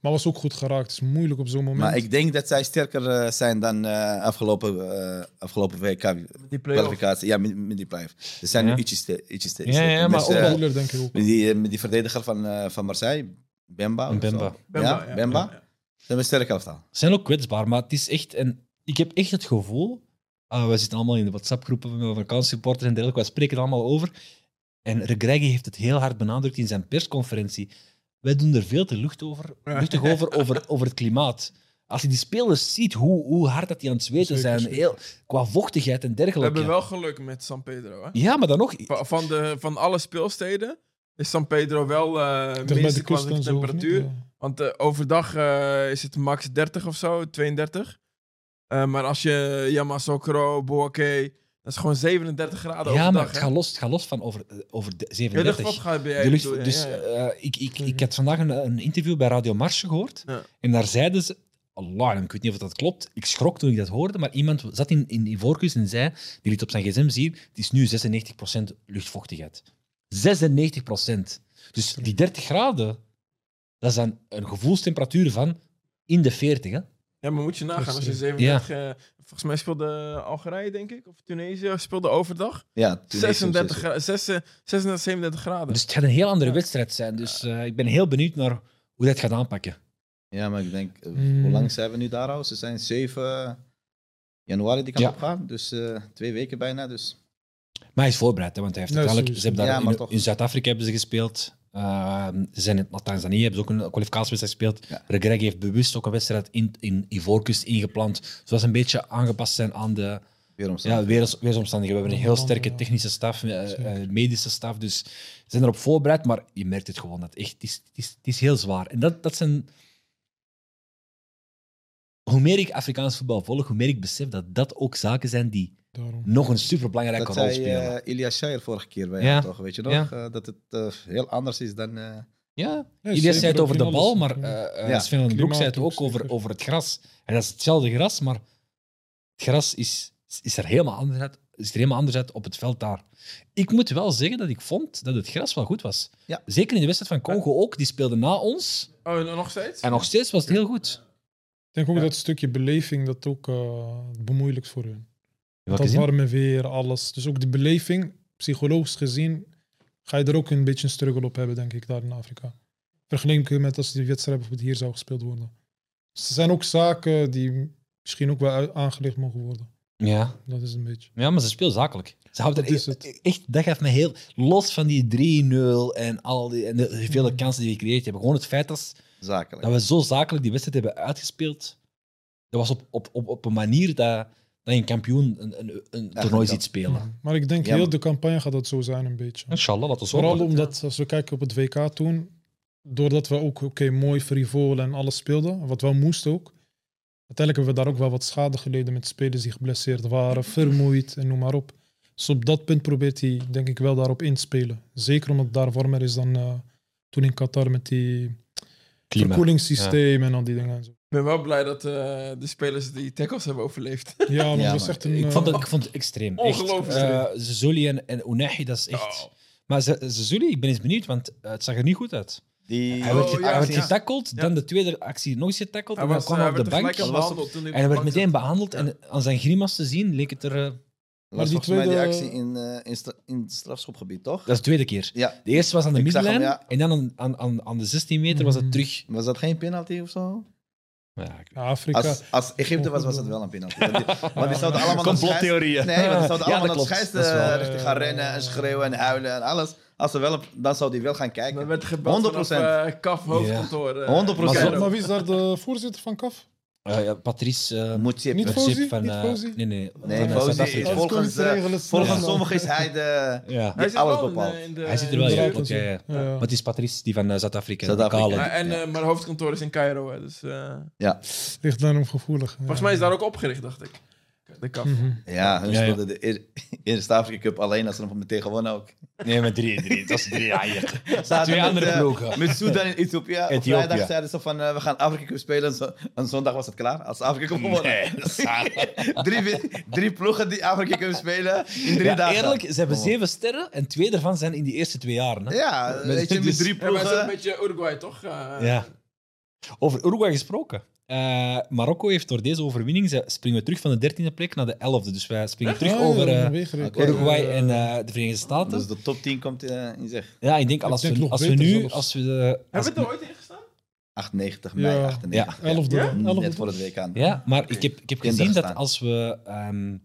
Maar was ook goed geraakt. Het is moeilijk op zo'n moment. Maar ik denk dat zij sterker zijn dan eh, afgelopen, eh, afgelopen WK. Die. Kwalificatie. Ja, met, met die play Ze zijn Ja. nu ietsjes, te, ietsjes te, Ja, ja, maar ook wel- Moeilijk, denk ik ook. met, die, met die verdediger van, eh, van Marseille, Bemba. Bemba. zo. Bemba, ja, Bemba. Hebben een sterk elftal. Ze zijn ook kwetsbaar, maar het is echt... En ik heb echt het gevoel... ah, we zitten allemaal in de WhatsApp-groepen van vakantiesupporters en dergelijke. We spreken er allemaal over. En Regregi heeft het heel hard benadrukt in zijn persconferentie. Wij doen er veel te lucht over, luchtig over, over, over het klimaat. Als je die spelers ziet, hoe, hoe hard dat die aan het zweten zijn, heel, qua vochtigheid en We dergelijke. hebben wel geluk met San Pedro. Hè? Ja, maar dan nog... Va- Van, de, van alle speelsteden is San Pedro wel eh de kust qua niet? temperatuur. Ja. Want eh, overdag eh, is het max 30 of zo, 32. Eh, maar als je Yamasokro, Boaké, dat is gewoon 37 graden ja, maar overdag. het hè? gaat los, het gaat los van over, over de Ja, de 37. luchtvaart gaat bij De lucht- je, dus ja, ja. ik, ik, ik had vandaag een, een interview bij Radio Marche gehoord. Ja. En daar zeiden ze... Allah, ik weet niet of dat klopt. Ik schrok toen ik dat hoorde, maar iemand zat in, in Ivoorkust en zei, die liet op zijn gsm zien, het is nu 96% luchtvochtigheid. 96%. Dus die 30 graden, dat is dan een gevoelstemperatuur van in de 40. Hè? Ja, maar moet je nagaan als je Precies. 37... eh, volgens mij speelde Algerije, denk ik, of Tunesië, speelde overdag. Ja, Tunesië 36, is- gra- 36, 36, 37 graden. Dus het gaat een heel andere Ja. wedstrijd zijn. Dus eh, ik ben heel benieuwd naar hoe dat gaat aanpakken. Ja, maar ik denk, eh, Mm. hoe lang zijn we nu daar al? Ze zijn 7 januari die kant Ja. op gaan. Dus eh, twee weken bijna. Dus Maar hij is voorbereid, hè, want hij heeft uiteindelijk... Ze hebben daar Ja, maar in, toch. in Zuid-Afrika hebben ze gespeeld. Uh, ze zijn in Tanzania, hebben ze ook een kwalificatiewedstrijd gespeeld. Ja. Regreg heeft bewust ook een wedstrijd in, in Ivoorkust ingepland. Zodat ze een beetje aangepast zijn aan de weer ja, weers, weersomstandigheden. We hebben een heel sterke technische staf, eh, eh, medische staf. Dus ze zijn erop voorbereid, maar je merkt het gewoon. Dat echt, het, is, het, is, het is heel zwaar. En dat, dat zijn... Hoe meer ik Afrikaans voetbal volg, hoe meer ik besef dat dat ook zaken zijn die Daarom. nog een superbelangrijke Dat rol zei spelen. eh Ilias Shire vorige keer bij Ja. hem, toch? Weet je nog? Ja. Eh, dat het eh, heel anders is dan... eh, Ja, Ja, zei het over de bal, maar Ja. Sven van den Broek zei het ook over, over het gras. En dat is hetzelfde gras, maar het gras is, is er helemaal anders uit, is er helemaal anders uit op het veld daar. Ik moet wel zeggen dat ik vond dat het gras wel goed was. Ja. Zeker in de wedstrijd van Congo ook, die speelde na ons. Oh, en nog steeds? En nog steeds was het heel goed. Ik denk ook Ja. dat stukje beleving dat ook eh bemoeilijkt voor hun. Dat warme weer, alles. Dus ook die beleving, psychologisch gezien, ga je er ook een beetje een struggle op hebben, denk ik, daar in Afrika. Vergeleken met als die wedstrijd bijvoorbeeld hier zou gespeeld worden. Dus er zijn ook zaken die misschien ook wel uit- aangelegd mogen worden. Ja. Dat is een beetje. ja, maar ze speelt zakelijk. Ze houden er Dat echt, het. echt, dat geeft me heel... Los van die 3-0 en, al die, en de vele kansen die we gecreëerd hebben. Gewoon het feit dat, zakelijk. dat we zo zakelijk die wedstrijd hebben uitgespeeld. Dat was op, op, op, op een manier dat, dat je een kampioen een, een, een toernooi ziet spelen. Maar ik denk Ja, heel de campagne gaat dat zo zijn een beetje. Inshallah, laten we Vooral omdat, als we kijken op het WK toen, doordat we ook oké mooi frivol en alles speelden, wat wel moest ook. Uiteindelijk hebben we daar ook wel wat schade geleden met spelers die geblesseerd waren, vermoeid en noem maar op. Dus op dat punt probeert hij, denk ik, wel daarop in te spelen. Zeker omdat het daar warmer is dan eh, toen in Qatar met die Klima. verkoelingssysteem en al die dingen. en zo. Ik ben wel blij dat eh, de spelers die tackles hebben overleefd. Ja, maar Ja, dat man. echt een... Ik eh, vond het, ik vond het extreem. Echt. Ongelooflijk Eh, Zezuli en, en Unahi, dat is echt... Oh. Maar Ze- Zezuli, ik ben eens benieuwd, want eh, het zag er niet goed uit. Die, Hij Oh, werd, ge- ja, hij werd ja. getackeld, Ja. dan de tweede actie nog eens getackeld, Hij en dan kwam eh, hij op de bank. behandeld En hij werd meteen behandeld en aan zijn grimas te zien leek het er... eh, was die volgens mij die tweede- actie in, eh, in, stra- in het strafschopgebied, toch? dat is de tweede keer. Ja. De eerste was aan de middenlijn ja. en dan aan, aan, aan, aan de 16 meter was het Mm. terug. Was dat geen penalty of zo? Ja, ik- ja, Afrika. Als, als Egypte was, was het wel een penalty. Want die, zouden allemaal Complottheorieën. Nee, want die zouden allemaal naar wel- eh, richting gaan rennen en schreeuwen en huilen en alles. Als ze wel op, dan zou die wel gaan kijken. gebeld 100%. vanaf uh, KAF hoofdkantoor. eh, 100%. in maar, maar wie is daar de voorzitter van CAF? Eh, ja, Patrice... eh, Moet je Niet van... Niet eh, nee, nee. Nee, van, is volgens, volgens sommigen is hij de... Ja. Hij zit alles wel in, bepaalt. in de, Hij zit er wel in. Ja. Maar het is Patrice, die van Zuid-Afrika. Zuid-Afrika. en, maar het hoofdkantoor is in Cairo. Dus, eh, Ja, Ligt daarom gevoelig. volgens mij is daar ook opgericht, dacht ik. De KAF. Mhm. ja hun Ja, ja. speelden de eer- Eerste Afrika Cup alleen als ze hem meteen gewonnen ook. Nee, met drie, drie. Dat is. Ze hadden Twee met, andere eh, ploegen. Met Sudan en Ethiopië. Op Ethiopië. vrijdag zeiden ze van eh, we gaan Afrika Cup spelen. En zondag was het klaar. Als Afrika Cup gewonnen. Drie, drie ploegen die Afrika Cup spelen in drie Ja, dagen. eerlijk, ze hebben zeven sterren en twee daarvan zijn in die eerste twee jaren. Hè? Ja, Met- weet je, met dus- drie Ja, maar het is ook een ploegen. beetje Uruguay, toch? Eh, Ja. Over Uruguay gesproken. Eh, Marokko heeft door deze overwinning, ze springen we terug van de dertiende plek naar de elfde. Dus wij springen terug Ah, ja, over eh. Uruguay en eh, de Verenigde Staten. Dus de top 10 komt in zeg. ja, ik denk, als, denk we, nog als we nu... zelfs. Als we de, Hebben we er ooit in gestaan? 98 mei, Ja. 98. Elfde. Ja? elfde. Net voor het WK. ja, maar ik heb, ik heb gezien dat als we ehm,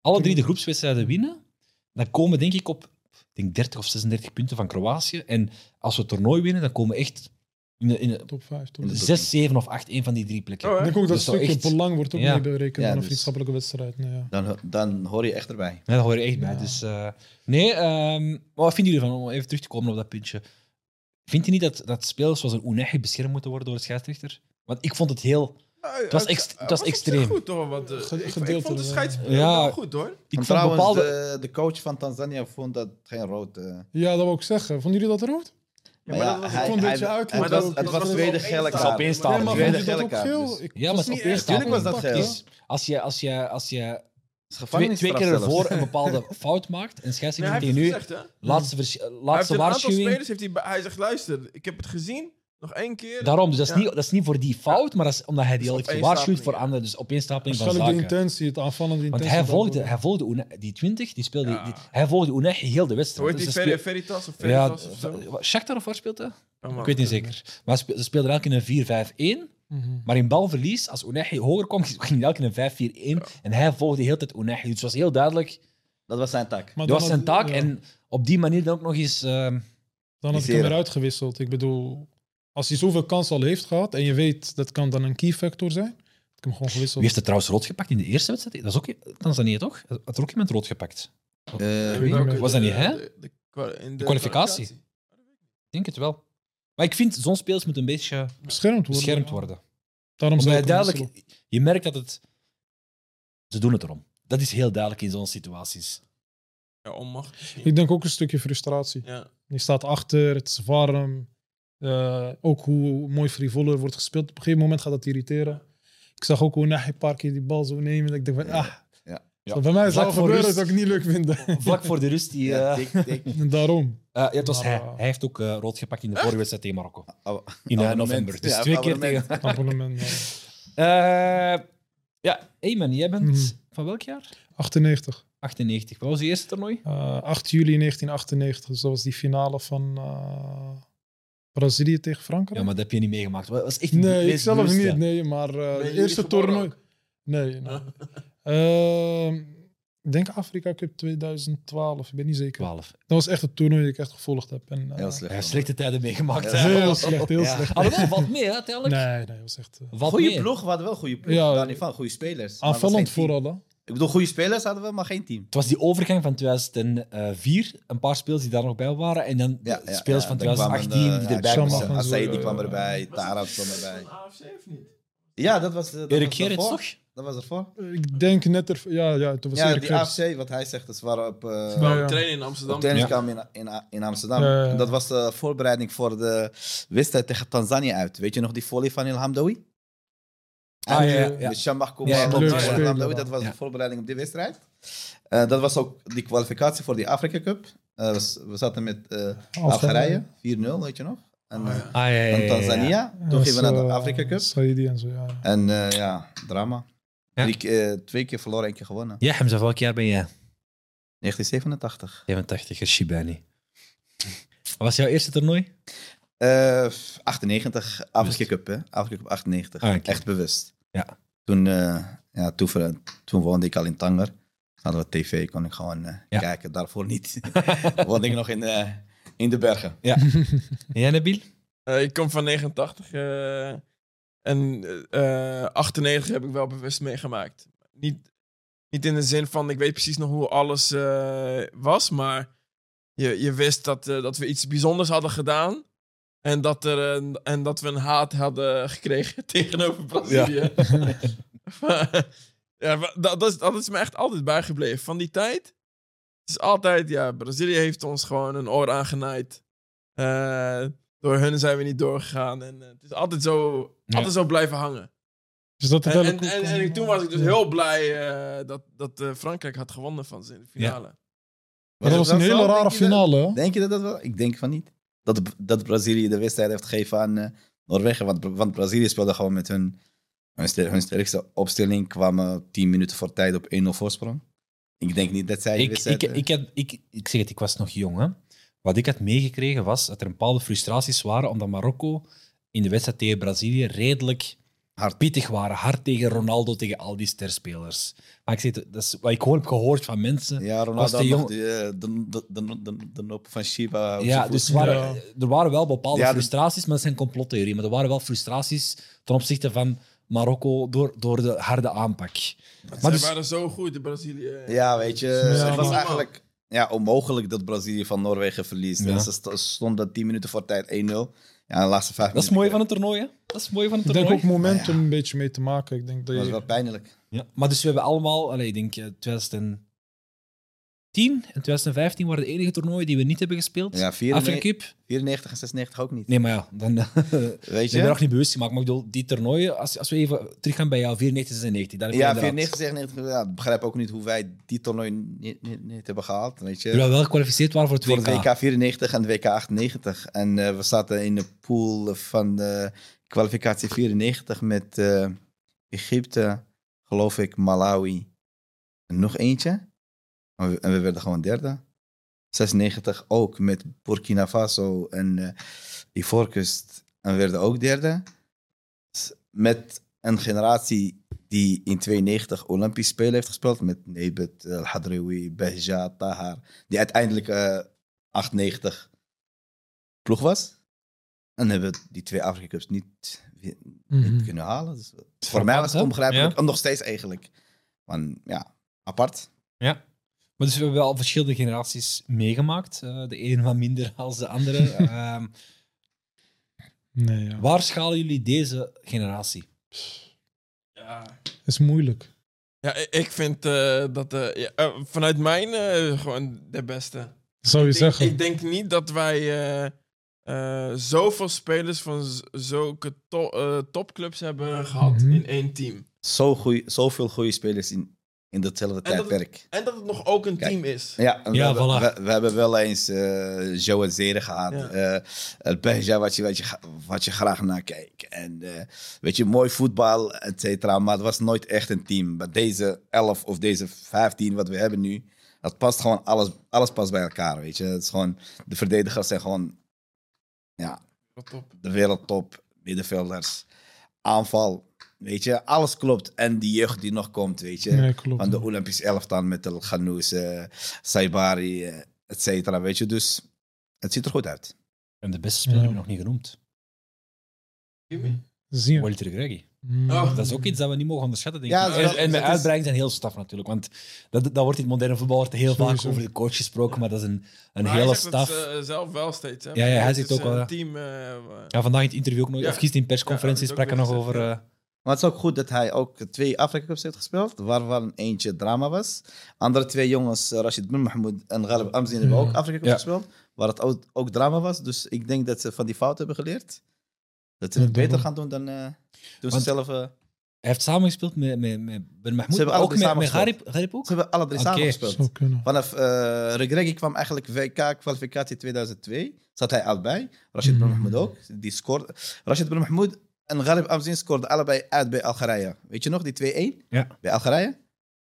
alle drie de groepswedstrijden winnen, dan komen we denk ik op ik denk 30 of 36 punten van Kroatië. En als we het toernooi winnen, dan komen we echt in de, in de Top 5. Top In de 6, 7 of 8, één van die drie plekken. Oh, Ik hè? denk ook dat Dus stukje echt- belang wordt ook Ja. mee berekend Ja, aan een dus- vriendschappelijke wedstrijd. Nee, ja. Dan, dan hoor je echt erbij. Ja, daar hoor je echt bij. Dus, eh, nee, ehm, maar wat vinden jullie van, om even terug te komen op dat puntje? Vindt je niet dat, dat spelers zoals een Unai beschermd moeten worden door de scheidsrechter? Want ik vond het heel... Het was ext- het was extreem. goed hoor. Want, eh, Ge- ik, ik vond de scheidsspel Ja. wel goed hoor. Ik En vond trouwens, bepaalde... de, de coach van Tanzania vond dat geen rood. eh. ja, dat wil ik zeggen. Vonden jullie dat rood? Ja, maar ja, dat was hij- hij- uit het Maar was, dat- het was was tweede gele kaart. Op. Nee, Tweede gele. Ik- Ja, maar op was dat geel. Is- Als je, als je, als je twee, keer ervoor een bepaalde fout maakt en scheidsrechter hij het nu, laatste, Hij heeft laatste een aantal waarschuwing... spelers heeft hij, hij zegt luister, ik heb het gezien. Nog één keer. Daarom, dus dat is, Ja. niet, dat is niet voor die fout, maar dat is omdat hij die Dus al heeft gewaarschuwd voor ja. anderen. Dus opeenstapeling van Waarschijnlijk de zaken. intentie, het aanvallende Want intentie. hij dat volgde, hij volgde Una- die 20, die speelde, Ja. die- hij volgde Unechi heel de Hoe wedstrijd. heet die? Dus speel- Veritas of ja, Veritas of zo? wat- Shakhtar of waar speelt hij? Ik weet niet zeker. Maar ze speel- ze speelden elk in een 4-5-1. Mhm. Maar in balverlies, als Unechi hoger kwam, ging hij elk in een 5-4-1. En hij volgde de hele tijd Unechi. Dus het was heel duidelijk, Dat was zijn tak. Maar dat was zijn taak. ja. En op die manier dan ook nog eens... ehm, Dan had ik hem Viseren. weer uitgewisseld. Ik bedoel, als hij zoveel kansen al heeft gehad en je weet dat kan dan een key factor zijn, ik hem gewoon gewisseld. wie heeft er trouwens rood gepakt in de eerste wedstrijd? Dat is ook Tanzania, toch? Had er ook iemand rood gepakt? Eh, wie? niet. Was dat niet, hè? De, de, kwa- in de kwalificatie. Ik denk het wel. Maar ik vind, zo'n spelers moeten een beetje beschermd worden. beschermd ja. worden. Daarom Omdat zou je duidelijk... Je merkt dat het... Ze doen het erom. Dat is heel duidelijk in zo'n situaties. Ja, onmacht. Ik denk ook een stukje frustratie. Ja. Je staat achter, het is warm. Eh, ook hoe mooi frivoler wordt gespeeld. Op een gegeven moment gaat dat irriteren. Ik zag ook hoe Nahi een paar keer die bal zo nemen. Dat ik denk van, ah, Ja. zou bij mij zou gebeuren, rust. zou ik niet leuk vinden. Vlak voor de rust, die... Ja, eh, Daarom. eh, ja, het was Maar, hij. Hij heeft ook eh, rood gepakt in de vorige wedstrijd tegen Marokko. Abonnement. In eh, Abonnement. november. Dus Ja, twee keer abonnement. tegen... Abonnement. ja. Eh, ja, Eamon, jij bent Mhm. van welk jaar? 98. 98. Wat was je eerste toernooi? Eh, 8 juli 1998. Dus dat was die finale van eh, Brazilië tegen Frankrijk. Ja, maar dat heb je niet meegemaakt. Dat was echt nee, ik zelf bewust, niet. ja. Nee, maar eh, de eerste toernooi. Nee, nee. Ehm, ik denk Afrika Cup 2012. Ik ben niet zeker. 12. Dat was echt het toernooi dat ik echt gevolgd heb. En, eh, Heel slecht. Hij heeft slechte tijden meegemaakt. Ja. Heel slecht, heel Ja. slecht. Alhoewel, valt mee, hè, uiteindelijk. Nee, nee, dat was echt... eh, Goede ploeg, we hadden wel goede ploeg. Ja. Daar niet van, goede spelers. Aanvallend vooral, hè. Ik bedoel, goede spelers hadden we, maar geen team. Het was die overgang van 2004. Een paar spelers die daar nog bij waren. En dan Ja, de ja, spelers ja, van dan kwamen 2018 de- die erbij ja, Shammah kwamen. en zo, Assaidi ja. kwam erbij, Tarab kwam erbij. AFC of niet? Ja, dat was, dat Erik Gerrits, toch? Dat was ervoor. Ik denk net er... Ja, ja, toen was Ja, Erik die Gerrits. AFC, wat hij zegt, dat waren op, eh Ja, ja. trainen in Amsterdam. trainingskamp in, in, in Amsterdam. Ja, ja, ja. Dat was de voorbereiding voor de wedstrijd tegen Tanzania uit. Weet je nog die volley van El Ah, ja, ja. Shambach ja. Dat was Ja. de voorbereiding op die wedstrijd. Eh, dat was ook die kwalificatie voor die Afrika Cup. Eh, we, zaten met eh, Algerije, 4-0, weet je nog? En, Oh, ja. Ah, ja, ja, en ja, ja. Tanzania. Toen gingen we naar de Afrika Cup. Saidi en zo, ja. En eh, ja, drama. Ja. Drie, ke- eh, twee keer verloren, één keer gewonnen. Ja, Hamza, welk jaar ben jij? 1987. 87, Shibani. Wat was jouw eerste toernooi? Eh, 98, Afrika Cup, hè? Afrika Cup 98. Ah. Echt bewust. Ja. Toen, eh, ja, toen, woonde ik al in Tanger. Hadden we tv, kon ik gewoon eh, Ja. kijken. Daarvoor niet. woonde ik nog in, eh, in de bergen. En jij, Nabil? Eh, ik kom van 89 eh, en eh 98 heb ik wel bewust meegemaakt. Niet, niet in de zin van ik weet precies nog hoe alles eh, was, maar je, je wist dat, eh, dat we iets bijzonders hadden gedaan. En dat, er een, en dat we een haat hadden gekregen tegenover Brazilië. Ja, maar dat, dat, is, dat is me echt altijd bijgebleven. Van die tijd. Het is altijd, ja, Brazilië heeft ons gewoon een oor aangenaaid. Eh, door hun zijn we niet doorgegaan. En eh, het is altijd zo, Ja. altijd zo blijven hangen. Dus dat En, en, en, toen was ik dus ja. heel blij eh, dat, dat Frankrijk had gewonnen van ze in de finale. Maar dat was een hele rare finale? Denk je dat dat wel? Ik denk van niet. Dat, dat Brazilië de wedstrijd heeft gegeven aan eh, Noorwegen. Want, want Brazilië speelde gewoon met hun, hun, ster- hun sterkste opstelling. Kwamen 10 minuten voor tijd op 1-0 voorsprong. Ik denk niet dat zij Ik, wedstrijd... ik, eh, ik, had, ik, ik zeg het, ik was nog jong. Hè. Wat ik had meegekregen was dat er een bepaalde frustraties waren omdat Marokko in de wedstrijd tegen Brazilië redelijk Hard. pittig waren. Hard tegen Ronaldo, tegen al die sterspelers. Maar ik zeg, dat is wat ik gewoon heb gehoord van mensen. Ja, Ronaldo de jong- eh, de, de, de, de, de noppen van Shiba. Ja, dus voet. waren, Ja. er waren wel bepaalde Ja, de- frustraties, maar dat zijn complottheorieën. Maar er waren wel frustraties ten opzichte van Marokko door, door de harde aanpak. Maar dus- waren zo goed, de Brazilië. Ja, weet je, Ja, het was eigenlijk ja, onmogelijk dat Brazilië van Noorwegen verliest. Ja. En ze st- stonden 10 minuten voor tijd 1-0. Ja, de laatste vijf Dat is mooi van het toernooi, hè? Dat is mooi van het Ik denk toernooi. ook momentum Ja, ja. een beetje mee te maken. Ik denk dat Dat was je... wel pijnlijk. Ja, maar dus we hebben allemaal, allee, ik denk eh, 2010 2010 en 2015 waren de enige toernooien die we niet hebben gespeeld. Ja, Afrika 94, Cup. 94 en 96 ook niet. Nee, maar ja, dan Weet ik ben je? nog niet bewust gemaakt. Maar ik bedoel, die toernooien, als, als we even teruggaan bij jou, 94, 96. Daar heb je Ja, inderdaad- 94, 96. Ja, ik begrijp ook niet hoe wij die toernooi niet, niet, niet hebben gehaald. Weet je? Terwijl we wel gekwalificeerd waren voor het Voor WK. het WK 94 en WK 98. En eh, we zaten in de pool van de kwalificatie 94 met eh, Egypte, geloof ik, Malawi en nog eentje. En we, en we werden gewoon derde. 96 ook met Burkina Faso en eh Ivoorkust. En we werden ook derde. Met een generatie die in 92 Olympisch Spelen heeft gespeeld. Met Nebet, El Hadraoui, Behja, Tahar. Die uiteindelijk eh 98 ploeg was. En hebben we die twee Afrika Cups niet, niet Mhm. kunnen halen. Dus voor mij was het onbegrijpelijk. Ja. En nog steeds eigenlijk. Want ja, apart. Ja. Maar dus we hebben wel verschillende generaties meegemaakt. Eh, de ene wat minder als de andere. Ehm, Nee, ja. waar schalen jullie deze generatie? Ja, is moeilijk. ja ik- vind eh, dat eh, ja, vanuit mijn eh, gewoon de beste. Zou je Ik denk, zeggen. ik denk niet dat wij eh, eh, zoveel spelers van zulke to- eh, topclubs hebben gehad Mhm. in één team. Zo goeie, zoveel goede spelers in, in datzelfde En dat- tijdperk. En dat het nog ook een Kijk. team is. Ja, we, Ja, hebben, voilà. we, we hebben wel eens uh, Joe Zere gehad. Ja. eh El Behja, wat je, wat, je, wat je graag naar kijkt. En eh, weet je, mooi voetbal, et cetera. Maar het was nooit echt een team. Maar deze 11 of deze 15 wat we hebben nu, dat past gewoon alles, alles past bij elkaar. Weet je, het is gewoon, de verdedigers zijn gewoon ja, Wat top. de wereldtop, middenvelders, aanval. Weet je, alles klopt. En die jeugd die nog komt, weet je. Nee, klopt. Van de Olympisch elftal met El Ghanous, eh Saibari, eh, et cetera. Weet je, dus het ziet er goed uit. En de beste speler Ja. heb ik nog niet genoemd. Zie je. Walter Greggy. Mm. Oh. Dat is ook iets dat we niet mogen onderschatten, denk Ja, ik. En, en is- uitbreiding zijn heel staf natuurlijk. Want dat, dat wordt in het moderne voetbal wordt heel vaak over de coach gesproken, maar dat is een, een Maar hele hij zegt staf. het eh, zelf wel steeds. Hè? Ja, ja, hij zegt is ook wel, team. eh, Ja, vandaag in het interview ook nog, Ja. of gisteren in persconferentie Ja, sprak hij nog over... eh, Maar het is ook goed dat hij ook twee Afrika Cups heeft gespeeld, waarvan eentje drama was. Andere twee jongens, eh, Rashid Ben Mahmoud en Ghalib Amzin, hebben ook Afrika Cups Ja. gespeeld, waar het ook, ook drama was. Dus ik denk dat ze van die fout hebben geleerd. Dat ze het beter gaan doen dan ze Want- zelf... eh, hij heeft samengespeeld met, met, met Ben Mahmoud, Ze hebben ook met, met. Garib, Garib ook? ze hebben alle drie samen gespeeld. Vanaf uh, Regregi kwam eigenlijk WK-kwalificatie 2002. Zat hij al bij. Rashid Ben Mhm. Mahmoud ook. Die scoorde. Rashid Ben Mahmoud en Ghalib Amzin scoorden allebei uit bij Algerije. Weet je nog, die 2-1 Ja. bij Algerije?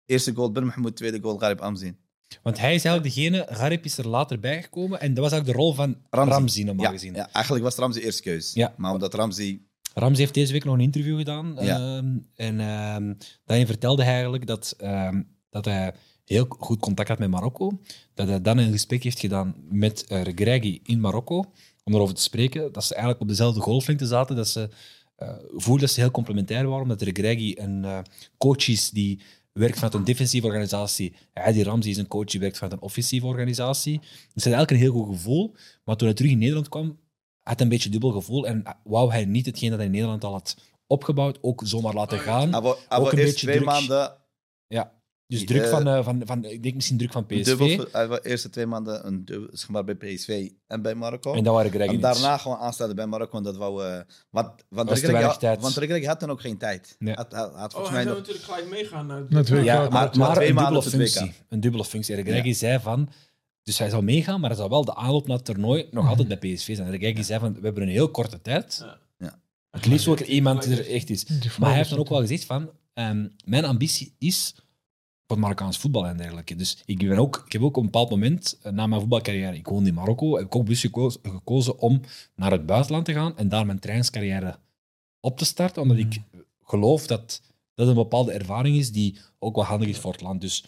Eerste goal Ben Mahmoud, tweede goal Ghalib Amzin. Want hij is eigenlijk degene, Garib is er later bijgekomen en dat was eigenlijk de rol van Ramzi. Ramzi, normaal Ja, gezien. ja, eigenlijk was Ramzi eerste keus. Ja. Maar omdat Ramzi... Ramzi heeft deze week nog een interview gedaan. Ja. ehm, en ehm, daarin vertelde hij eigenlijk dat, ehm, dat hij heel goed contact had met Marokko. Dat hij dan een gesprek heeft gedaan met uh, Regragui in Marokko. Om erover te spreken. Dat ze eigenlijk op dezelfde golflengte zaten. Dat ze uh, voelden dat ze heel complementair waren. Omdat Regragui een uh, coach is die werkt vanuit een defensieve organisatie. Hij, Ramzi is een coach die werkt vanuit een offensieve organisatie. Dus hij had eigenlijk een heel goed gevoel. Maar toen hij terug in Nederland kwam, had hij een beetje dubbel gevoel. En wou hij niet hetgeen dat hij in Nederland al had opgebouwd, ook zomaar laten gaan. Hij wou- hij Ook een eerst beetje twee druk. maanden... Ja. Dus druk eh, van, eh, van, van, ik denk misschien druk van een PSV. Dubbel, hij wou eerst twee maanden een dubbel, zeg maar, bij PSV en bij Marokko. En dat waren Greg En daarna gewoon aanstellen bij Marokko. Want dat wou, eh, want, want, had- tijd. want had dan ook geen tijd. Nee. Had, had, had Oh, volgens hij mij zou nog... natuurlijk gelijk meegaan naar WK. Ja, maar, maar maar, twee een maanden dubbele het WK. functie. Een dubbele functie. Regragui zei van... Dus hij zou meegaan, maar hij zou wel de aanloop naar het toernooi nog altijd bij PSV zijn. Regragui zei van, we hebben een heel korte tijd. Ja. Ja. Het liefst ook er iemand die er echt is. Maar hij heeft dan ook wel gezegd van, ehm, mijn ambitie is voor het Marokkaans voetbal en dergelijke. Dus ik, ben ook, ik heb ook op een bepaald moment, eh, na mijn voetbalcarrière, ik woonde in Marokko, heb ik ook bewust gekozen, gekozen om naar het buitenland te gaan en daar mijn trainingscarrière op te starten, omdat ik geloof dat dat een bepaalde ervaring is die ook wel handig is voor het land. Dus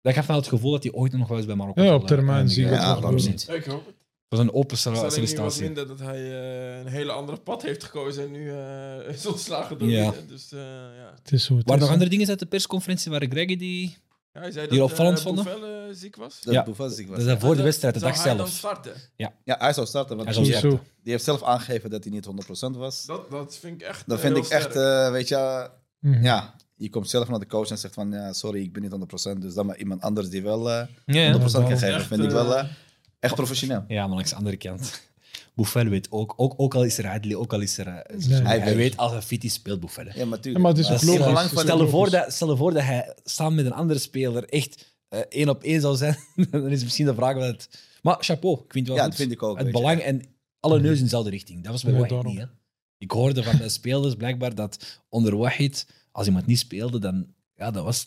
dat gaf mij het gevoel dat hij ooit nog wel eens bij Marokko Ja, op termijn zie je dat wel was een open Stel ik nu wat sollicitatie. minder dat hij eh, een hele andere pad heeft gekozen en nu eh is ontslagen door Ja. Dus eh, ja. Het is zo. Het Waren nog andere dingen uit de persconferentie waar Greggy die... ja. Hij zei Die dat opvallend vonden? Ziek was. Dat Ja. Ziek was. Dat is voor de wedstrijd, de Zou dag hij dan zelf. starten? Ja, hij zou starten. Want Hij zou die, starten. Die heeft zelf aangegeven dat hij niet 100% was. Dat, dat vind ik echt Dat vind heel ik echt, sterk. eh, weet je, Mhm. ja, je komt zelf naar de coach en zegt van, ja, sorry, ik ben niet 100%. Dus dan maar iemand anders die wel eh 100% Ja, ja. kan Ja, geven. vind ik wel echt professioneel. ja, maar langs de andere kant. Buffel weet ook, ook, ook al is er Adli, ook al is er... eh, Nee. hij, Hij weet, als hij fit is, speelt Buffel. hè. Ja, maar tuurlijk. Ja, maar het is Dat ook is logisch. heel belang van Stel je, voor dat, stel je voor dat hij samen met een andere speler echt eh, één op één zou zijn. dan is misschien de vraag wat het... Maar chapeau, ik vind het wel Ja, goed. dat vind ik ook. Het je. belang en alle neus in dezelfde richting. Dat was bij Wahid niet. Hè? Ik hoorde van de spelers blijkbaar dat onder Wahid, als iemand niet speelde, dan ja, dat was,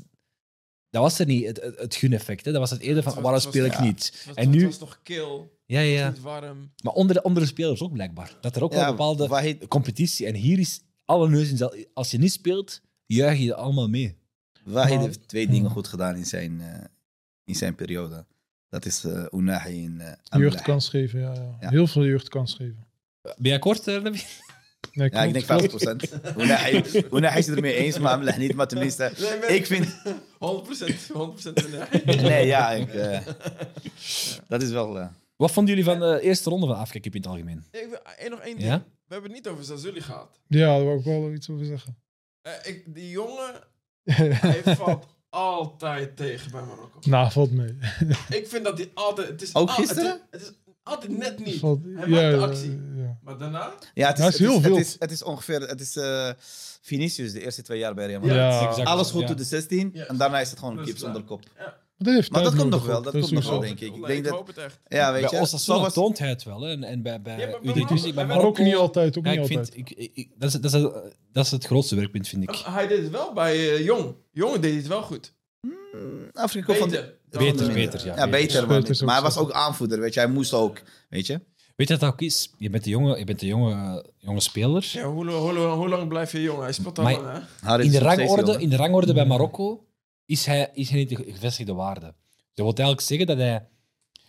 dat was er niet het, het, het gun-effect. hè. Dat was het eerder van Het waarom het speel ik ja. niet. Het was, En het nu- was toch kil, Ja, ja, ja. niet warm. Maar onder de andere spelers ook blijkbaar. Dat er ook wel Ja, een bepaalde competitie. En hier is alle neus in. Als je niet speelt, juich je allemaal mee. Wahid Maar- heeft twee dingen goed gedaan in zijn, eh, in zijn periode. Dat is eh Unahi en eh Amlah. Jeugdkans geven, ja, ja. Ja. Heel veel jeugdkans geven. Ben je akkoord, eh, Nabi? Nee, Ja, ik denk klopt, 50%. Unahi Unahi is het ermee eens, maar Amlah niet. Maar tenminste, Nee, maar- ik vind... 100%, 100% nee. Nee, ja, ik, eh, dat is wel... eh, Wat vonden jullie van de eerste ronde van Afrika Cup in het algemeen? Ik wil eh, nog één ding. Ja? We hebben het niet over Zazuli gehad. Ja, daar wil ik wel iets over zeggen. Eh, ik, die jongen, hij valt altijd tegen bij Marokko. nou, valt mee. Ik vind dat hij altijd... Het is Ook al- het is- gisteren? Het is, altijd net niet. Valt, Hij ja, maakt de ja, actie. Ja. Maar daarna... Ja, het is, is heel het veel. Het is, het is ongeveer... Het is eh Vinicius de eerste twee jaar bij Real Ja, Madrid. Ja, exact. Alles goed Ja. tot de 16 Ja. en daarna is het gewoon een Dus kip zonder kop. Dat heeft Maar dat komt nog wel, dat is komt nog wel, denk ik. Ik denk dat- hoop het echt. Ja, weet Bij je. Osasuna zoals- toont hij het wel. Hè? En, en bij, bij Ja, maar bij U23, bij Marokko- bij Maar ook niet altijd, ook niet altijd. ik, ik, ik- dat, is, dat, is, dat is het grootste werkpunt, vind ik. Hij deed het wel bij eh, Jong. Jong deed het wel goed. Afrika van de... Beter. Beter, beter, ja. Ja, beter, is Maar hij was ook aanvoerder, weet je. Hij moest ook, weet je. Weet je dat ook is? Je bent een jonge, je bent een jonge, eh, jonge speler. Ja, hoe, hoe, hoe, hoe lang blijf je jong? Hij speelt al lang, hè? In de, rangorde, in de rangorde bij Marokko is hij, is hij niet de gevestigde waarde. Dat wil eigenlijk zeggen dat hij...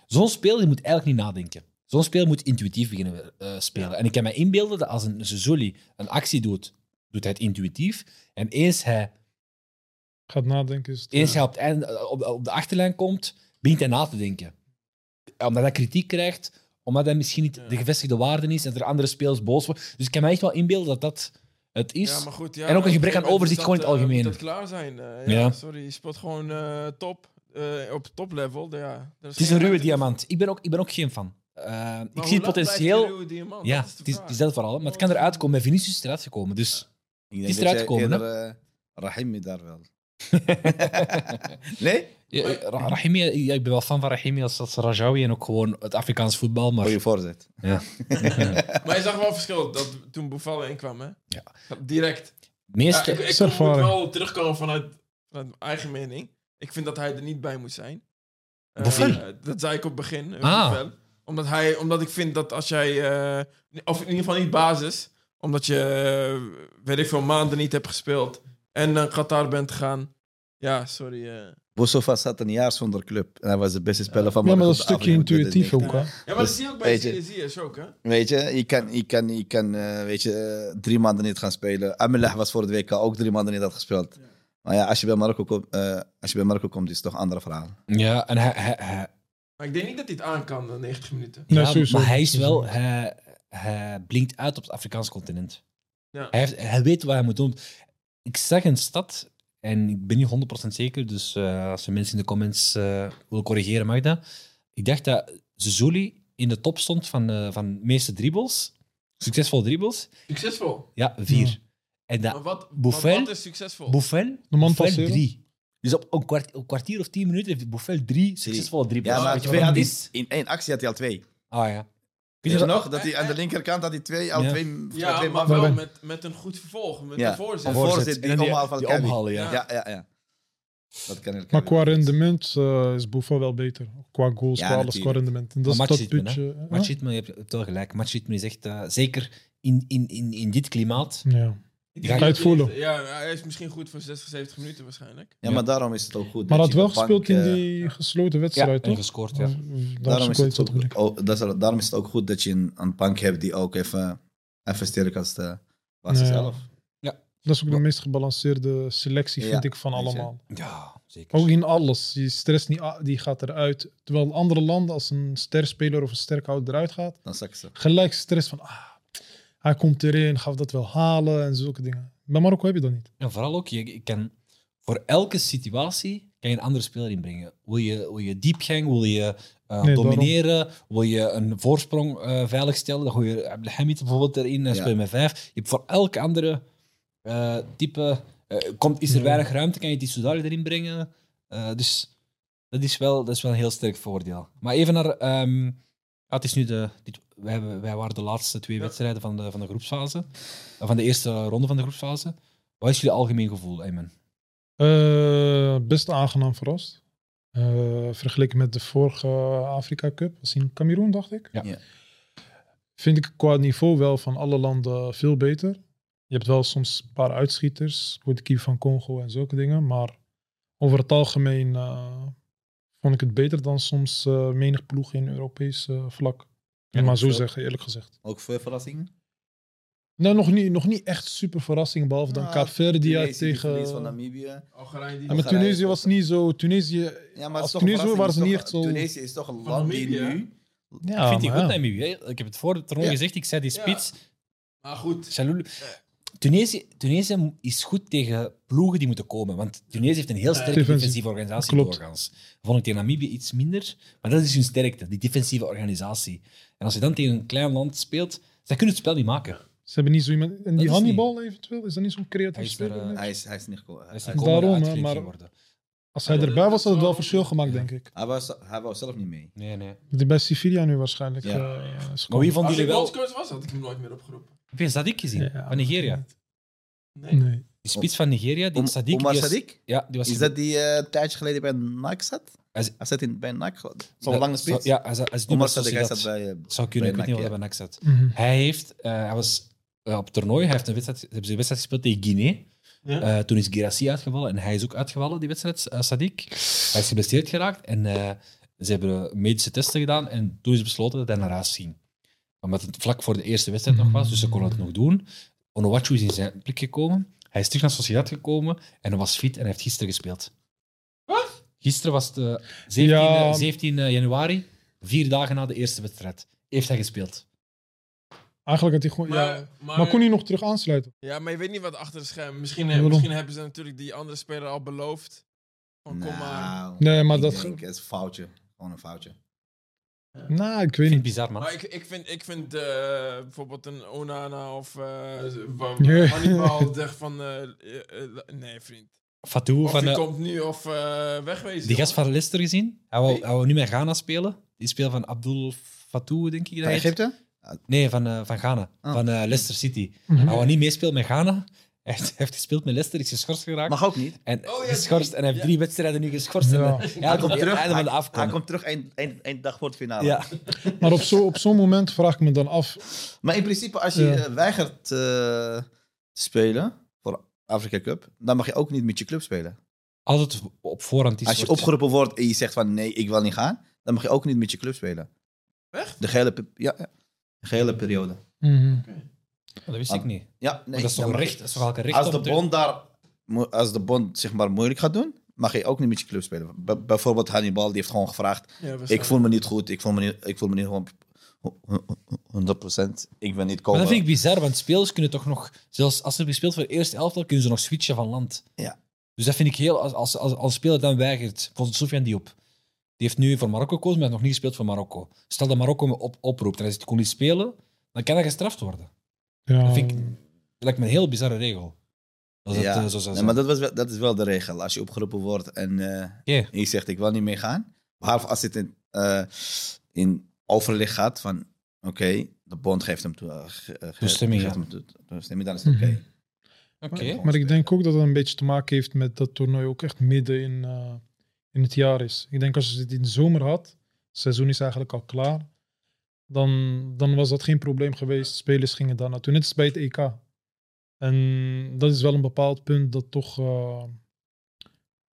Zo'n speler moet eigenlijk niet nadenken. Zo'n speler moet intuïtief beginnen eh, spelen. En ik kan me inbeelden dat als een Zuzuli een actie doet, doet hij het intuïtief. En eens hij, Gaat nadenken. Is het, eens hij op, het einde, op, op de achterlijn komt, begint hij na te denken. Omdat hij kritiek krijgt, omdat hij misschien niet Ja. de gevestigde waarde is en er andere spelers boos worden. Dus ik kan me echt wel inbeelden dat dat het is. Ja, maar goed, ja, En ook een gebrek aan overzicht gewoon in het eh, algemeen. moet dat klaar zijn. eh, ja, Ja. Sorry, je speelt gewoon eh, top. eh, op toplevel. Ja, Het is een ruwe diamant. Ik ben ook, ik ben ook geen fan. Uh, ik zie het potentieel. Ja, Ja, het is, het is dat vooral. Maar het kan eruit komen. Bij Vinicius is het eruit gekomen. Dus Ik denk is dat eruit gekomen, eerder, eh, Rahimi daar wel. nee? Ja, Ra- Rahimi, ja, ik ben wel fan van Rahimi als, als Rajawi en ook gewoon het Afrikaans voetbal. Maar Goeie voorzet. ja. Maar je zag wel verschil dat toen Buffalo inkwam, hè? Ja. Direct. Ja, meeste, ik ik moet wel terugkomen vanuit, vanuit mijn eigen mening. Ik vind dat hij er niet bij moet zijn. Eh, dat zei ik op het begin. eh, Ah. Omdat, hij, omdat ik vind dat als jij... eh, of in ieder geval niet basis. Omdat je, eh, weet ik veel, maanden niet hebt gespeeld. En naar Qatar bent gegaan. Ja, sorry. Boussoufa zat een jaar zonder club. En hij was de beste speler van Ja, maar dat is een stukje intuïtief ook, hè? Ja, maar Dus, dat zie je ook bij Ziyech ook, hè? Weet je, je kan, je kan, je kan eh, weet je, drie maanden niet gaan spelen. Amelah was voor het WK ook drie maanden niet had gespeeld. Maar ja, als je bij Marokko, komt, eh, als je bij Marokko komt, is het toch een ander verhaal. ja, en hij, hij, hij, Maar ik denk niet dat hij het aan kan, de 90 minuten. Nee, ja, sowieso. maar hij is wel, hij, hij blinkt uit op het Afrikaans continent. Ja. Hij, heeft, hij weet wat hij moet doen. Ik zag een stad, en ik ben niet 100% zeker, dus eh, als er mensen in de comments eh, willen corrigeren, mag dat. Ik dacht dat Zuzuli in de top stond van, eh van de meeste dribbles, succesvolle dribbles. Succesvol. Ja, vier. Ja. En dat Maar wat, maar wat is succesvol? Buffel, De man Buffel drie. Dus op een, kwart, een kwartier of tien minuten heeft Buffel drie succesvolle dribbles. Ja, maar je twee had is? in één actie had hij al twee. Ah ja. Weet je nog? Dat hij aan de linkerkant had hij twee, al Ja. twee, ja, twee maar wel met, met een goed vervolg. Met Ja. een voorzet. Een Voorzet. die omhaal van die Kabi. omhalen, ja. Ja, ja, ja. Dat kan heel Maar qua rendement eh, is Buffon wel beter. Qua goals, Ja, qua alles, qua rendement. En dat is Maar dat matchritme, putje. hè? Matchritme, je hebt het wel gelijk. Matchritme is echt, eh, zeker in, in, in, in dit klimaat. Ja. Ja, kan je dat het hij- voelen? Ja, hij is misschien goed voor 60, 70 minuten waarschijnlijk. Ja, maar daarom is het ook goed. Maar dat had wel gespeeld in eh, die gesloten Ja, wedstrijd, en toch? gescoord, ja. Daar Daarom is, het ook, is, daarom is het ook goed dat je een, een bank hebt die ook even, even sterk als de basis Ja. zelf. Dat is ook de meest gebalanceerde selectie, vind Ja, ik, van allemaal. Ja, zeker. Ook in alles. Die stress niet, die gaat eruit. Terwijl andere landen, als een sterspeler of een sterkhouder eruit gaat, Dan ze. gelijk stress van, ah, hij komt erin, gaat dat wel halen en zulke dingen. Bij Marokko heb je dat niet. En vooral ook, je, je kan voor elke situatie kan je een andere speler inbrengen. Wil je, wil je diepgang, wil je eh, Nee, domineren, wil je een voorsprong eh, veiligstellen, dan gooi je Abdelhamid bijvoorbeeld erin en Ja. speel je met vijf. Je hebt voor elke andere eh, type, eh, komt, is er Ja. weinig ruimte, kan je die Soudari erin brengen. Eh, dus dat is, wel, dat is wel een heel sterk voordeel. Maar even naar... ehm, ja, het is nu de, dit, wij, hebben- wij waren de laatste twee Ja. wedstrijden van de, van de groepsfase, eh, van de eerste ronde van de groepsfase. Wat is jullie algemeen gevoel, Ayman? Eh, best aangenaam verrast. Eh, vergeleken met de vorige Afrika Cup. was in Cameroen, dacht ik. Ja. Ja. Vind ik qua niveau wel van alle landen veel beter. Je hebt wel soms een paar uitschieters. Goed, de keeper van Congo en zulke dingen. Maar over het algemeen eh, vond ik het beter dan soms eh, menig ploeg in Europees eh, vlak. Maar zo veel- zeggen, eerlijk gezegd. Ook veel verrassingen. Nou, nog niet, nog niet echt super verrassing, behalve dan Nou, Kaapverdi die uit verlies van tegen... Namibië. Maar Tunesië was niet zo... Tunesië... Ja, maar Als Tunesië waren ze niet echt zo- Tunesië is toch een Van land die nu... Ja, ik vind die goed, ja. Namibië. hè. Ik heb het voor het gezegd. Ik zei die Ja. spits. Maar goed. Tunesië, Tunesië is goed tegen ploegen die moeten komen. Want Tunesië heeft een heel sterke defensieve organisatie Klopt. doorgaans. Vond ik tegen Namibië iets minder. Maar dat is hun sterkte, die defensieve organisatie. En als je dan tegen een klein land speelt, zij kunnen het spel niet maken. Ze hebben niet zo iemand... En die Hannibal eventueel, is dat niet zo'n creatief er, speler? eh? Hij is, hij is niet goed. Hij is Daarom, maar- geworden. Als hij erbij was, had het wel verschil gemaakt, denk ik. hij, was, hij wou zelf niet mee. Nee, nee. Die bij Sevilla nu waarschijnlijk. Ja. eh, is Maar wie jullie wel... was, had ik hem nooit meer opgeroepen. Heb je Sadik gezien? Ja, van Nigeria. Nee. Nee. Die spits van Nigeria, die Om, Sadik... Omar die was- Sadik? Ja, die was... Is dat die eh, een tijdje geleden bij Nike zat? Hij zat in, bij Nike. Zo'n dat- lange zo- spits? Ja, hij hij Omar bij Sadik, hij zat bij... eh, Zou kunnen, ik weet niet wat NAC, hij bij NAC zat. Mhm. Hij, heeft, eh, hij was op toernooi, hij heeft een wedstrijd, hebben ze een wedstrijd gespeeld tegen Guinea. Ja. Eh, toen is Girassi uitgevallen en hij is ook uitgevallen, die wedstrijd, Sadik. Hij is geblesseerd geraakt en eh, ze hebben medische testen gedaan en toen is besloten dat hij naar huis ging. Omdat het vlak voor de eerste wedstrijd nog was, dus ze konden het nog doen. Onowachu is in zijn plek gekomen. Hij is terug naar Sociedad gekomen en hij was fit en hij heeft gisteren gespeeld. Wat? Gisteren was het eh, 17, Ja. eh, 17 januari, vier dagen na de eerste wedstrijd. Heeft hij gespeeld. Eigenlijk had hij gewoon... Maar, ja. maar, Maar kon hij nog terug aansluiten? ja, maar je weet niet wat achter de schermen. Misschien, Waarom? misschien hebben ze natuurlijk die andere speler al beloofd. Van, kom maar. Nou, Nee, maar ik dat- denk, het is een foutje. Gewoon een foutje. Nou, ik weet Ik vind het niet. bizar, man. Maar ik, ik vind, ik vind eh, bijvoorbeeld een Onana of uh, Ja. Hannibal zegt van... eh, eh, eh, nee, vriend. Fatou Of van... die eh, komt nu of eh, wegwezen. Die gast jongen. van Leicester gezien? Hij wou, Wie? hij wou nu met Ghana spelen. Die speel van Abdul Fatou, denk ik. Dat Van heet. Egypte? Nee, van, eh, van Ghana. Ah. Van eh, Leicester City. Mhm. Hij wou niet meespelen met Ghana. Hij heeft, gespeeld met Leicester, is geschorst geraakt. Mag ook niet. En Oh, ja, geschorst, en hij heeft Ja. drie wedstrijden nu geschorst. Ja. En, Hij ja, hij komt terug. Einde van de hij, komt terug één, één, één dag voor het finale. Ja. Maar op zo'n op zo'n moment vraag ik me dan af... Maar in principe, als je Ja. eh, weigert eh, te spelen voor Afrika Cup, dan mag je ook niet met je club spelen. Als het op voorhand is... Als je wordt- opgeroepen wordt en je zegt van nee, ik wil niet gaan, dan mag je ook niet met je club spelen. Echt? De gele, ja. De gele periode. Mhm. Dat wist ik niet. Ja, nee, dat is toch een recht? Dat is toch elke recht Als de bond daar, als de bond zeg maar moeilijk gaat doen, mag je ook niet met je club spelen. B- bijvoorbeeld Hannibal, die heeft gewoon gevraagd, Ja, ik voel me niet goed, ik voel me niet, ik voel me niet gewoon 100%, ik wil niet Maar komen. dat vind ik bizar, want spelers kunnen toch nog... Zelfs als ze gespeeld voor het eerste elftal, kunnen ze nog switchen van land. Ja. Dus dat vind ik heel... Als, als, als, als een speler dan weigert... Bijvoorbeeld Sofiane Diop. Die heeft nu voor Marokko gekozen, maar heeft nog niet gespeeld voor Marokko. Stel dat Marokko me op, oproept en hij zegt, ik kon niet spelen, dan kan hij gestraft worden. Ja, Dat vind ik- Dat lijkt me een heel bizarre regel. Als het, ja, eh, zo zou nee, maar dat, was wel, dat is wel de regel. Als je opgeroepen wordt en eh, Oké. en je zegt ik wil niet meegaan, behalve als het in, eh, in overleg gaat van oké, de bond geeft hem toe, eh, eh, Toestemming, geeft ja. hem toe- toestemming, dan is het oké. Mhm. Oké. Maar ik denk ook dat het een beetje te maken heeft met dat toernooi ook echt midden in, eh, in het jaar is. Ik denk als je het in de zomer had, het seizoen is eigenlijk al klaar, dan, dan was dat geen probleem geweest. Spelers gingen daar naartoe, net als bij het EK. En dat is wel een bepaald punt dat toch eh,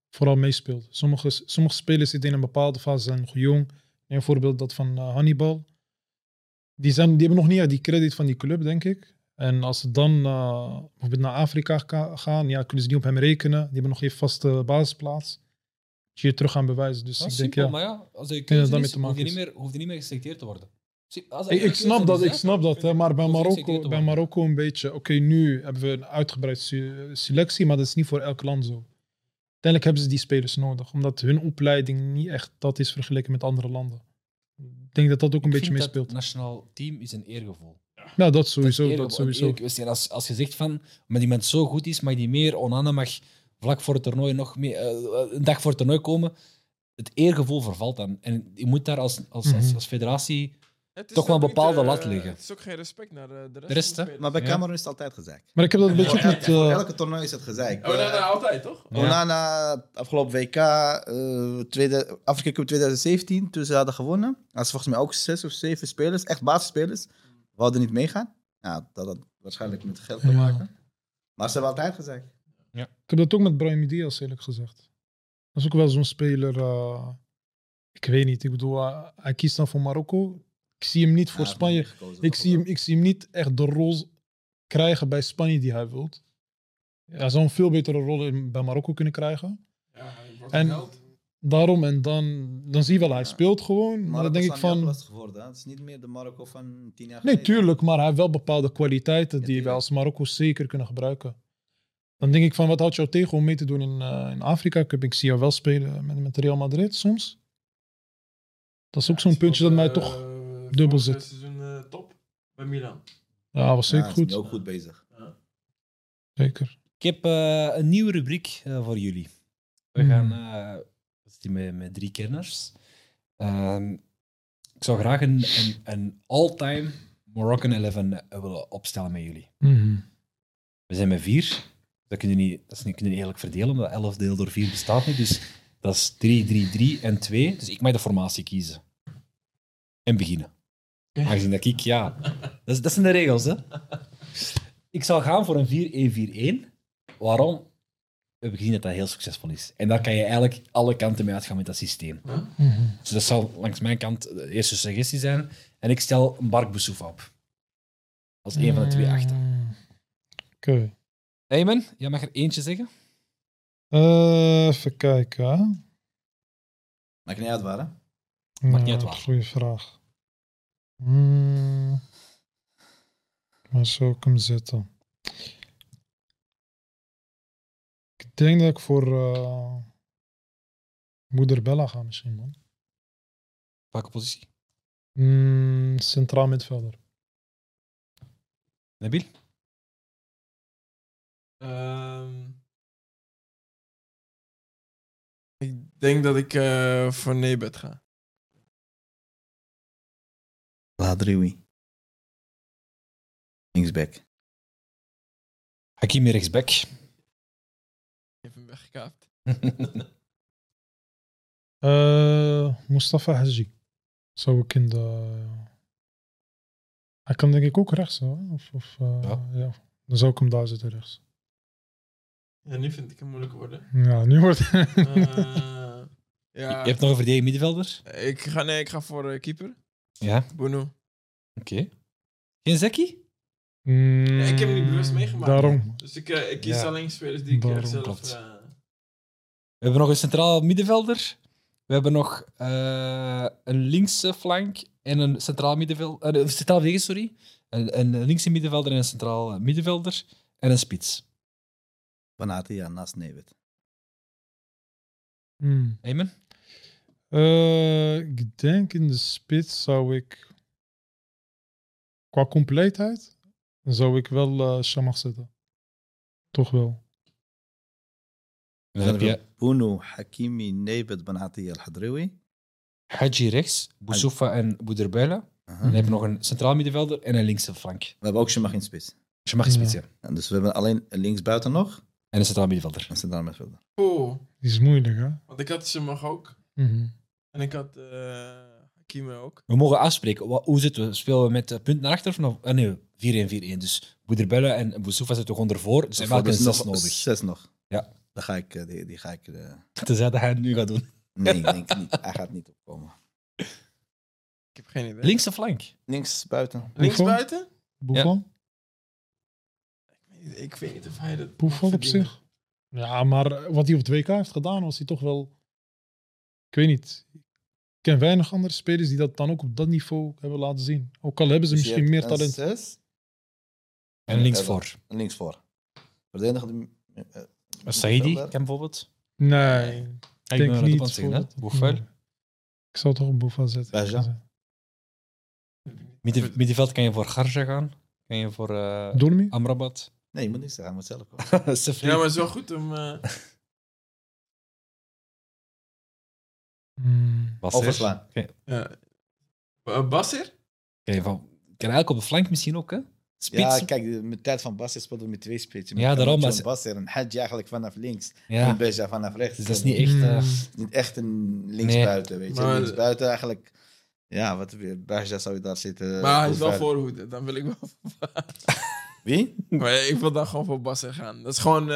vooral meespeelt. Sommige, sommige spelers zitten in een bepaalde fase, zijn nog jong. Een voorbeeld dat van eh, Hannibal. Die, zijn, die hebben nog niet echt die credit van die club, denk ik. En als ze dan bijvoorbeeld naar Afrika ga- gaan, ja, kunnen ze niet op hem rekenen. Die hebben nog geen vaste basisplaats. Moet je je terug gaan bewijzen. Dus ik denk, simpel, ja. maar ja, als je je, maken niet is. meer, hoef je niet meer geselecteerd te worden. Zie, als Ik, ik snap dat, ik snap dat, hè, maar bij Marokko, bij. Marokko een beetje. Oké, nu hebben we een uitgebreid se- selectie, maar dat is niet voor elk land zo. Uiteindelijk hebben ze die spelers nodig, omdat hun opleiding niet echt dat is vergeleken met andere landen. Ik denk dat dat ook een Ik beetje vind meespeelt. Het nationaal team is een eergevoel. Ja, dat sowieso. Dat, sowieso. als, als je zegt van, maar iemand zo goed is, mag die meer, Onana mag vlak voor het toernooi nog meer, eh, een dag voor het toernooi komen. Het eergevoel vervalt dan. En je moet daar als, als, als, Mhm. als federatie Toch wel een niet, bepaalde eh, lat liggen. Het is ook geen respect naar de, de rest, De rest, hè? Maar bij Ja. Cameroen is het altijd gezeik. Maar ik heb dat een beetje met. eh, elke toernooi is het gezeik. Oh, nee, Eh, nee, altijd, toch? Ja. Onana, afgelopen WK, eh tweede, Afrika Cup 2017, toen ze hadden gewonnen. Ze volgens mij ook zes of zeven spelers, echt basisspelers. We hadden niet meegaan. Ja, dat had waarschijnlijk met geld te Ja. maken. Maar ze hebben altijd gezegd. Ik heb dat ook met Brahim Diaz, eerlijk gezegd. Dat is ook wel zo'n speler. eh, ik weet niet, ik bedoel, eh, hij kiest dan voor Marokko. Ik zie hem niet voor Spanje. Ik zie, hem, ik zie hem niet echt de rol krijgen bij Spanje die hij wilt. Hij zou een veel betere rol in, bij Marokko kunnen krijgen. Ja, En daarom, en dan, dan zie je wel, hij speelt gewoon. Maar dan denk ik van. lastig geworden. hè. Het is niet meer de Marokko van tien jaar Nee, geleden. tuurlijk, maar hij heeft wel bepaalde kwaliteiten Ja, die tuurlijk. als Marokko zeker kunnen gebruiken. Dan denk ik van, wat houdt jou tegen om mee te doen in, eh, in Afrika Cup? Ik zie jou wel spelen met, met Real Madrid soms. Dat is ook zo'n puntje dat mij toch... dubbel zit. seizoen eh, top bij Milan. Ja, was Ja, zeker nu goed. ook goed bezig. Zeker. Ik heb eh, een nieuwe rubriek eh, voor jullie. We Hmm. gaan eh, we zitten met, met drie kenners. Ehm, ik zou graag een, een, een all-time Moroccan 11 eh, willen opstellen met jullie. Mhm. We zijn met vier. Dat kunnen we niet, dat is niet, kunnen we niet eerlijk verdelen, omdat 11 deel door 4 bestaat niet. Dus dat is 3, 3, 3 en 2. Dus ik mag de formatie kiezen. En beginnen. Aangezien dat ik, ja. Dat, is, dat zijn de regels, hè. Ik zal gaan voor een 4-1-4-1. Waarom? We hebben gezien dat dat heel succesvol is. En daar kan je eigenlijk alle kanten mee uitgaan met dat systeem. Dus dat zal langs mijn kant de eerste suggestie zijn. En ik stel een Bark op. Als een van de twee achter. Mm. Oké. Eyman, jij mag er eentje zeggen. Eh, even kijken. hè. Maakt niet uit waar, hè? Maakt niet uit waar. Goeie vraag. Hmm. Waar zou ik hem zetten? Ik denk dat ik voor eh, Moeder Bella ga misschien, man. Welke positie? Hmm, centraal midvelder. Nabil? Ehm, ik denk dat ik eh, voor Nebet ga. Ladriwi. Linksback. Hakimi rechtsback. Ik heb hem weggekaapt. Eh, Mustafa Haji. Zou ik in de... Hij kan denk ik ook rechts, hè? Of, of, eh, Ja. ja. Dan zou ik hem daar zetten rechts. Ja, nu vind ik hem moeilijk worden. Ja, nu wordt... Eh, ja, Je hebt nog een verdediging middenvelder? ik ga, nee, ik ga voor keeper. Ja. Bono. Oké. Geen Zeki? Mm, ik heb hem niet bewust meegemaakt. Daarom. Dus ik, eh, ik kies Ja. alleen spelers die ik eh, Daarom zelf... klopt. eh, We hebben nog een centraal middenvelder. We hebben nog eh, een linkse flank en een centraal middenvelder. een centraal verdediger, sorry. Een, een linkse middenvelder en een centraal middenvelder. En een spits. Banati, ja, naast Nevet. Mm. Eyman? Eh, ik denk in de spits zou ik... Qua compleetheid zou ik wel eh Shamach zetten. Toch wel. Dan heb je Bounou, Hakimi, Nevet, Banati, Al-Hadriwi. Hadji rechts, Boussoufa en Bouderbella. Dan hebben we nog een centraal middenvelder en een linkse flank. We hebben ook Shemach in spits. Mag een spits, Ja. dus we hebben alleen linksbuiten nog. En een centraal middenvelder. En centraal middenvelder. Oeh, Die is moeilijk, hè? want ik had ze mag ook. Mhm. En ik had eh Hakimi ook. We mogen afspreken. Wa- Hoe zitten we? Spelen we met eh, punt naar achter? Of nog? Ah, nee, 4-1-4-1. Dus Bouderbella en Boussoufa zitten gewoon ervoor. Dus we hebben elke een Dus zes nog nodig. Zes nog. Ja. Dan ga ik, eh, die, die ga ik... eh, Tenzij dat hij het nu gaat doen. nee, ik denk niet. Hij gaat niet opkomen. Ik heb geen idee. Linkse flank. Links buiten. Links buiten? Buffon? Ik weet niet of hij dat Buffon op zich. Ja, maar wat hij op het WK heeft gedaan, was hij toch wel... Ik weet niet. Ik ken weinig andere spelers die dat dan ook op dat niveau hebben laten zien. Ook al hebben ze Dus je misschien meer een talent. zes En linksvoor. en linksvoor. Verdedigende eh, eh, Saidi, kan bijvoorbeeld. Nee, Ik denk ben niet. zeggen. Nee. Ik zou toch op Boufal zetten. Midden- Middenveld kan je voor Garja gaan. Kan je voor eh Dormi? Amrabat. Nee, je moet niet zeggen, hij moet zelf komen. Ja, maar het is wel goed om... eh, Overslaan. ja. Eh, Basser? Kan je van, kan eigenlijk op de flank misschien ook, hè? Spits. Ja, Ja, kijk, de- met tijd van Bas speelden we met twee spitsen. Ja, daarom, maar- Bas en Hadji eigenlijk vanaf links. En Beja vanaf rechts. Dus dat is niet echt... Eh, Niet echt een linksbuiten, weet je. Maar- linksbuiten eigenlijk... Ja, wat weer. Beja zou je daar zitten. maar hij is wel voorhoede. Dan wil ik wel... Wie? maar ik wil dan gewoon voor Basser gaan. Dat is gewoon eh,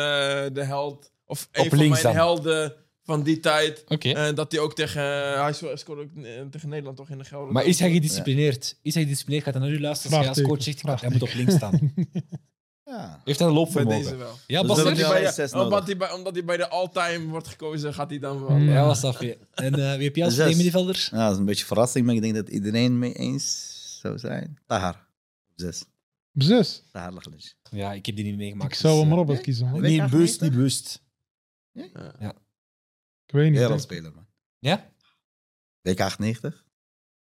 de held... Of een Op van mijn dan. helden van die tijd. Oké. En dat hij ook tegen... hij sco- scoorde ook eh, tegen Nederland toch in de Gelder. Maar is hij gedisciplineerd? Is hij gedisciplineerd? Gaat hij naar u luisteren als jij als coach zegt, hij moet op links staan? Ja. Heeft hij een Bij loopvermogen? deze wel. Ja, Dus dat hij, bij, omdat, hij bij, omdat hij bij de all-time wordt gekozen, gaat hij dan wel. Ja, was afje. En eh, wie heb jij als middenvelder? Ja, dat is een beetje verrassing, maar ik denk dat iedereen mee eens zou zijn. Tahar. Zes. Zes. Tahar Laglis. Ja, ik heb die niet meegemaakt. Ik zou dus, hem eh, maar op kiezen. Nee. Bewust, niet 90? bewust. Ik weet niet. Wereldspeler, man. Ja? WK 98.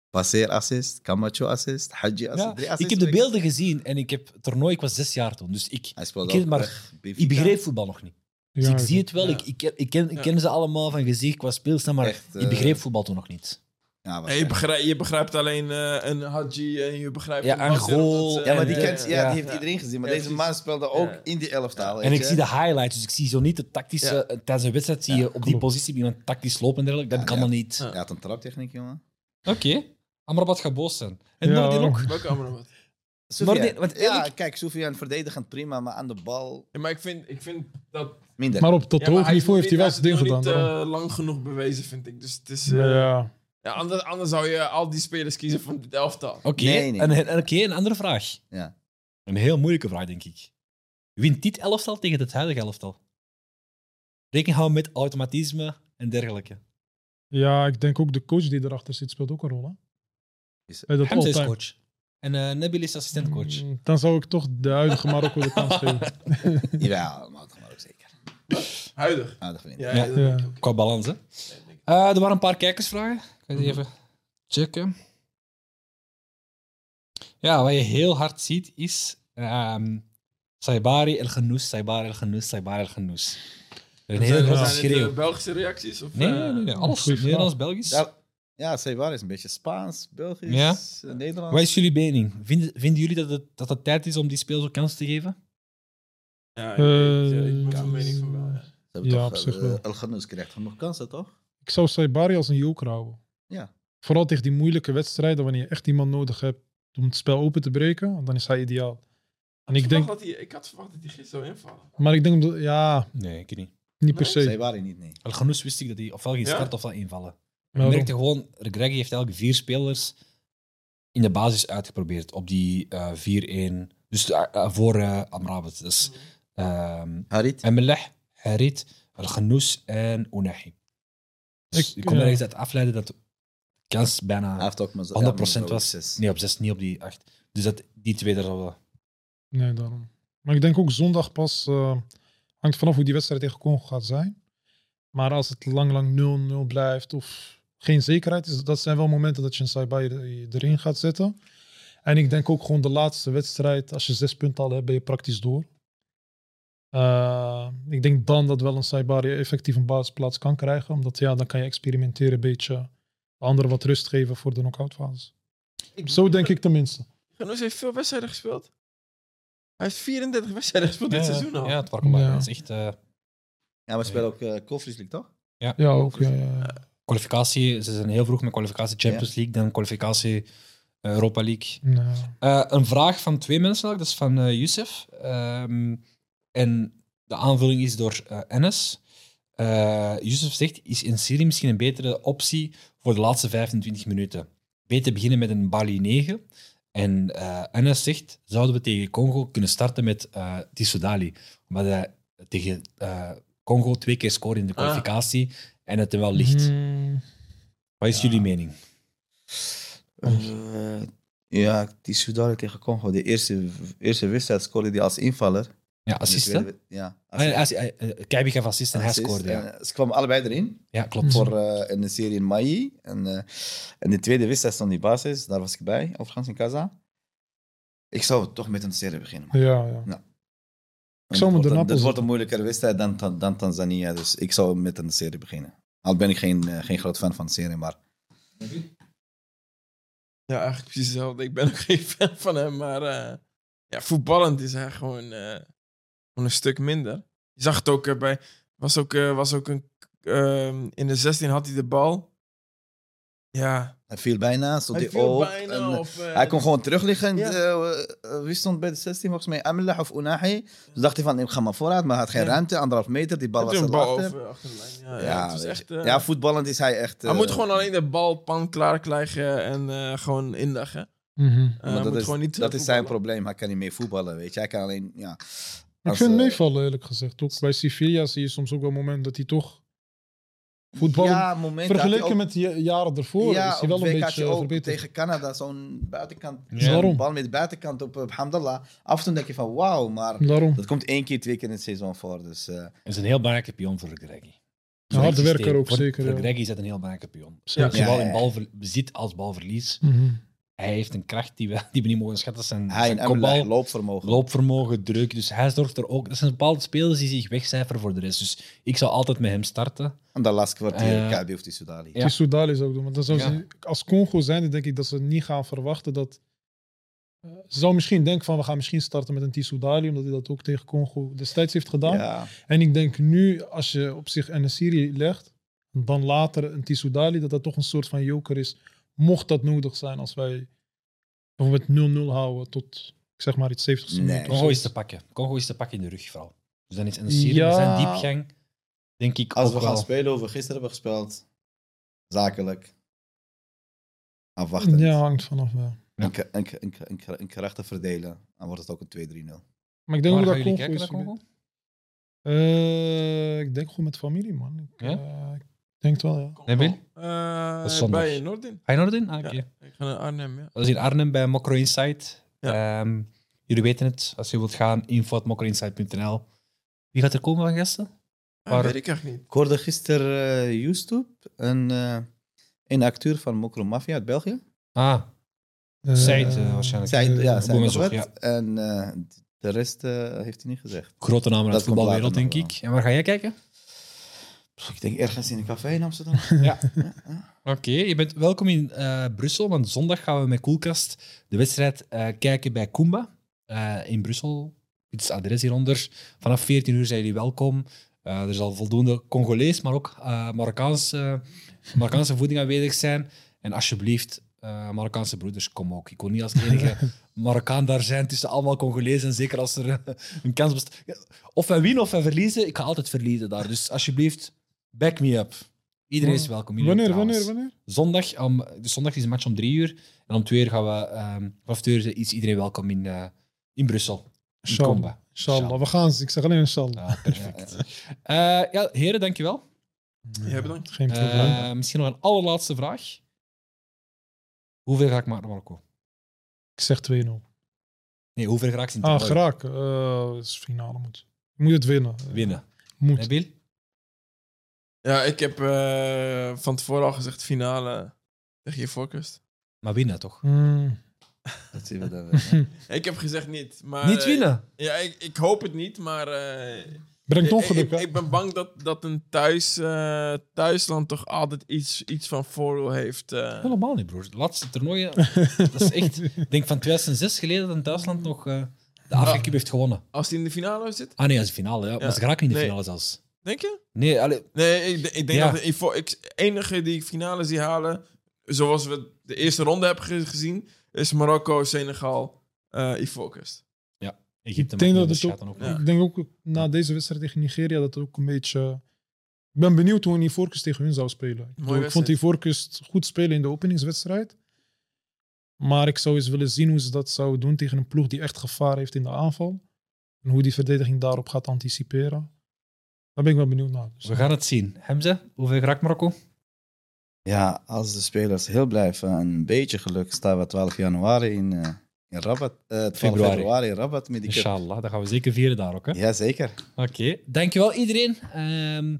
Passeer assist, Camacho assist, Hadji assist. ja. Drie Ik heb de beelden gezien en ik heb toernooi, ik was zes jaar toen. Dus ik, Ik ken maar- ik begreep voetbal nog niet. Dus Ja, ik zie het wel, ja. ik, ik, ken, ik, ze allemaal van gezicht qua speelstijl, maar Echt, ik eh, begreep voetbal toen nog niet. Ja, je, begrijpt, je begrijpt alleen eh, een Hadji en je begrijpt... Ja, een goal. omdat ze- Ja, maar die, En, kent, eh, ja, ja. die heeft iedereen gezien. Maar Ja, deze precies. man speelde ook Ja. in die elftaal. En weet ik je. zie de highlights, dus ik zie zo niet de tactische... Ja. eh, Tijdens een wedstrijd zie je op die klopt. positie iemand tactisch lopen en dergelijke. Dat Ja, kan ja. allemaal niet. Ja. Hij had een traptechniek, jongen. Oké. Amrabat gaat boos zijn. En Ja, Noordin ook. Welke Amrabat? Soufiane. die- want ja, eerlijk- kijk, Soufiane verdedigend prima, maar aan de bal Ja, maar ik vind, ik vind dat... minder. Maar op dat Ja, maar hoog niveau heeft hij wel zijn ding gedaan. daarom. niet eh, lang genoeg bewezen, vind ik. Dus het is... eh, Ja. Ja, anders, anders zou je al die spelers kiezen van dit elftal. Oké. Nee, nee. En, en- oké, een andere vraag. Ja. Een heel moeilijke vraag, denk ik. Wint dit elftal tegen het huidige elftal? Rekening houden met automatisme en dergelijke. ja, ik denk ook de coach die erachter zit speelt ook een rol. Hè? Is- Bij dat Hamza is all-time. coach. En eh Nabil is assistentcoach. Mm, Dan zou ik toch de huidige Marokko de kans geven. Ja, maar dat maar ook zeker. Huidig. Aardig winnen. Ja, Ja. dat denk ik Ja. ook. Qua balans, hè. Eh, er waren een paar kijkersvragen. Ik ga die even checken. Ja, wat je heel hard ziet is... ehm Saibari El Genoes, Saibari El Genoes, Saibari El Genoes. Een heel groot schreeuw. eh, Belgische reacties? Of, Nee, eh, nee, nee, nee. Alles. Goeie vraag. Nederlands, Belgisch. Ja, ja Seibar is een beetje Spaans, Belgisch, Ja. eh, Nederlands. Wat is jullie mening? Vinden, vinden jullie dat het, dat het tijd is om die ook kans te geven? Ja, ik, Eh, ik, mening van wel. ja. Ze hebben Ja, toch, op zich eh, wel. El krijgt genoeg kansen, toch? Ik zou Saibari als een joker houden. Ja. Vooral tegen die moeilijke wedstrijden, wanneer je echt iemand nodig hebt om het spel open te breken, dan is hij ideaal. En ik Ik, denk, dat hij, ik had verwacht dat hij gisteren zou invallen. maar ik denk, dat- ja, Nee, ik niet. niet per se. Seibar niet, nee. El Genoes wist ik dat hij ofwel ging Ja? starten ofwel invallen. Waarom? merkte gewoon, Greggy heeft eigenlijk vier spelers in de basis uitgeprobeerd op die eh 4-1. Dus eh, eh, voor Amrabat. Dus ehm Harit? Emeleh, Harit, El Genoes en Unahi. Dus Ik, ik kon ja. er ergens uit afleiden dat kans Hij bijna heeft ook maar 100% ja, was. zes. Nee, op 6, niet op die 8. Dus dat die twee er al wel. Nee, daarom. Maar ik denk ook zondag pas, eh, hangt vanaf hoe die wedstrijd tegen Congo gaat zijn. Maar als het lang, lang 0-0 blijft of geen zekerheid is, dat zijn wel momenten dat je een Saibari er- erin gaat zetten. En ik denk ook gewoon de laatste wedstrijd, als je zes punten al hebt, ben je praktisch door. Eh, ik denk dan dat wel een Saibari effectief een basisplaats kan krijgen. Omdat ja, dan kan je experimenteren een beetje. De anderen wat rust geven voor de knock-out fase. Zo denk ik tenminste. Genoes heeft veel wedstrijden gespeeld. Hij heeft 34 wedstrijden gespeeld dit seizoen al. Ja, het Warkenbach. Ja. Dat is echt... eh, Ja, maar spelen ook uh, Conference League, toch? Ja, ook. Ja, ja, ja. kwalificatie, ze zijn heel vroeg met kwalificatie Champions League, dan kwalificatie eh, Europa League. Eh, een vraag van twee mensen, eigenlijk, dat is van eh Youssef. Ehm, en de aanvulling is door eh Enes. Eh Youssef zegt, is in Syrië misschien een betere optie voor de laatste 25 minuten? Beter beginnen met een Bali 9. En eh Enes zegt, zouden we tegen Congo kunnen starten met eh Tissoudali? Omdat hij tegen Congo twee keer scoort in de Ah. kwalificatie en het er wel ligt. mm, Wat is jullie mening? Ja, die Soudali tegen Congo, de eerste, eerste wedstrijd scoorde hij als invaller. Ja, En de assist, hè? tweede- Ja. Ah, ja, assi- eh, eh, Keiby gaf assist en hij assist. scoorde, ja. En, eh, ze kwamen allebei erin. Ja, klopt. Voor eh, in de serie in Mai. En, eh en de tweede wedstrijd stond die basis. Daar was ik bij, overigens in Casa. Ik zou toch met een serie beginnen. man. Ja, ja. En Ik zou het met een- Dit wordt een zetten. moeilijkere wedstrijd dan, dan, dan Tanzania. Dus ik zou met een serie beginnen. Al ben ik geen, geen groot fan van de serie, maar Ja, eigenlijk precies hetzelfde. Ik ben ook geen fan van hem, maar eh, ja, voetballend is hij gewoon, eh, gewoon een stuk minder. Je zag het ook bij, was ook, eh, was ook een, ehm, in de 16 had hij de bal. Ja, hij viel bijna. Stond hij hij viel op. bijna. en, eh, of, eh, hij kon gewoon terug liggen. Ja. Eh, eh, wie stond bij de 16? Volgens mij Amlah of Unahi. Dus dacht hij van, ik ga maar vooruit. Maar hij had geen Ja. ruimte. Anderhalf meter. Die bal hij was er bal achter. over achter de lijn. Ja, echt, ja, voetballend is hij echt... hij moet gewoon alleen de bal pan klaar krijgen en eh, gewoon inleggen. Mhm. Dat moet is, gewoon niet dat is zijn probleem. Hij kan niet meer voetballen, weet je. Hij kan alleen, ja... Ik vind het eh, meevallen, eerlijk gezegd. Ook bij Sevilla zie je soms ook wel een moment dat hij toch voetballen... Ja, moment dat vergeleken ook- met die jaren ervoor ja, is hij wel een beetje ook verbeterd. tegen Canada, zo'n buitenkant. Ja. zo'n Daarom. bal met de buitenkant op, op Hamdallah. Af en toe denk je van wauw, maar Daarom. dat komt één keer, twee keer in het seizoen voor. Dus eh, Dat is een heel belangrijke pion voor Greggy. Een harde werker ook voor, zeker. Voor ja. Greggy is dat een heel belangrijke pion. Zowel Ja, ja, in balbezit als balverlies. Mhm. Hij heeft een kracht die we, die we niet mogen schatten. Zijn, hij zijn en Amla kopbal, loopvermogen. loopvermogen, druk. Dus hij zorgt er ook... Dat zijn bepaalde spelers die zich wegcijferen voor de rest. Dus ik zou altijd met hem starten. En dat laatste kwartier, Eh, Kabi of die Soudali. Ja. Die Soudali zou ik doen. Want dan zou Ja. ze, als Congo zijn, denk ik dat ze niet gaan verwachten dat. eh, ze zou misschien denken van we gaan misschien starten met een Tissoudali, omdat hij dat ook tegen Congo destijds heeft gedaan. Ja. En ik denk nu, als je op zich een serie legt, dan later een Tissoudali, dat dat toch een soort van joker is. Mocht dat nodig zijn als wij bijvoorbeeld 0-0 houden tot, ik zeg maar iets 70 Nee. minuten. of Congo is te pakken. Congo is te pakken in de rug vooral. Dus dan is een serie Ja. zijn diepgang, denk ik Als ook we gaan wel. spelen hoe we gisteren hebben gespeeld, zakelijk, afwachten. Ja, hangt vanaf. Ja. En, ka- en, ka- en, ka- en, ka- en krachten verdelen, dan wordt het ook een 2-3-0. Maar ik denk Waar ook gaan dat jullie Congo kijken is. naar Congo? Eh, ik denk gewoon met familie, man. Ik, Ja? eh, denk het wel, ja. Eh, Dat is zondag. bij Noordin. Ga je Noordin? Ah, Ja, ik ga naar Arnhem, ja. Dat is in Arnhem bij Mokro Insight. Ehm, jullie weten het. Als je wilt gaan, info.mokroinsight.nl. Wie gaat er komen van gasten? Ah, Waar- weet ik eigenlijk niet. Ik hoorde gisteren eh YouTube, een, eh, een acteur van Mokro Mafia uit België. Ah, Eh, eh, waarschijnlijk. Ja, Boem zij en ja. En eh, de rest eh, heeft hij niet gezegd. Grote namen uit de voetbalwereld, denk ik. En waar ga jij kijken? Ik denk ergens in een café in Amsterdam. Ja. Oké, je bent welkom in eh, Brussel, want zondag gaan we met Koelkast de wedstrijd eh, kijken bij Kumba eh, in Brussel. Dit is het adres hieronder. Vanaf 14 uur zijn jullie welkom. Er zal voldoende Congolees, maar ook Marokkaanse, Marokkaanse voeding aanwezig zijn. En alsjeblieft, Marokkaanse broeders, kom ook. Ik wil niet als enige Marokkaan daar zijn tussen allemaal Congolezen. Zeker als er een kans bestaat. Of wij winnen of wij verliezen. Ik ga altijd verliezen daar. Dus alsjeblieft, back me up. Iedereen is welkom. Wanneer, wanneer, wanneer? Zondag, om, dus zondag is de match om drie uur. En om twee uur gaan we, ehm vanaf twee uur is iedereen welkom in, eh, in Brussel. In Inshallah. Comba. Inshallah. We gaan, ik zeg alleen inshallah. Ja, perfect. Eh, ja, heren, dankjewel. Ja, bedankt. Geen probleem. Eh, misschien nog een allerlaatste vraag. Hoeveel ga ik maken naar Marokko? ik zeg 2-0. Nee, hoeveel ga ik in Ah. Eh, het is finale moet. Je moet het winnen. Winnen. Moet. Nabil? Ja, ik heb eh, van tevoren al gezegd finale tegen je voorkust. Maar winnen toch? Mm. Dat zien we dan wel. Ik heb gezegd niet. Maar, Niet eh, winnen? ja, ik, ik hoop het niet, maar eh, Brengt ik, ongeluk. ik, hè? ik ben bang dat, dat een thuis, eh, thuisland toch altijd iets, iets van voordeel heeft. eh. Helemaal niet, broer. De laatste toernooien, dat is echt... Ik denk van 2006 geleden dat Duitsland nog eh, de Afrika Cup heeft gewonnen. Als hij in de finale zit, Ah nee, dat is de finale. Ja. Maar ze geraken in de Nee. finale zelfs. Denk je? Nee, allee, Nee, ik, ik denk Ja. dat de, ik, enige die ik finale zie halen, zoals we de eerste ronde hebben ge- gezien, is Marokko, Senegal, eh Ivoorkust. Egypte Ik denk dat het ook- ook. Ja. Ik denk ook na deze wedstrijd tegen Nigeria dat het ook een beetje. Ik ben benieuwd hoe een Ivoorkust tegen hun zou spelen. Ik, vond. Ivoorkust goed spelen in de openingswedstrijd. Maar ik zou eens willen zien hoe ze dat zouden doen tegen een ploeg die echt gevaar heeft in de aanval. En hoe die verdediging daarop gaat anticiperen. Daar ben ik wel benieuwd naar. Dus, We gaan het zien. Hemze, hoeveel geraakt Marokko? Ja, als de spelers heel blijven en een beetje geluk staan we 12 januari in, eh, in Rabat. eh 12 Februari. februari. in Rabat met die cup. Inshallah, dat gaan we zeker vieren daar ook. Hè? Ja, zeker. Oké, dankjewel iedereen. Ehm,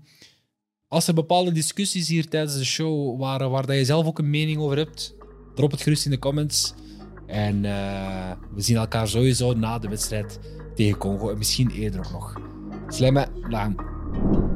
als er bepaalde discussies hier tijdens de show waren waar dat je zelf ook een mening over hebt, drop het gerust in de comments. En eh, we zien elkaar sowieso na de wedstrijd tegen Congo en misschien eerder ook nog. Slijmen, lang. you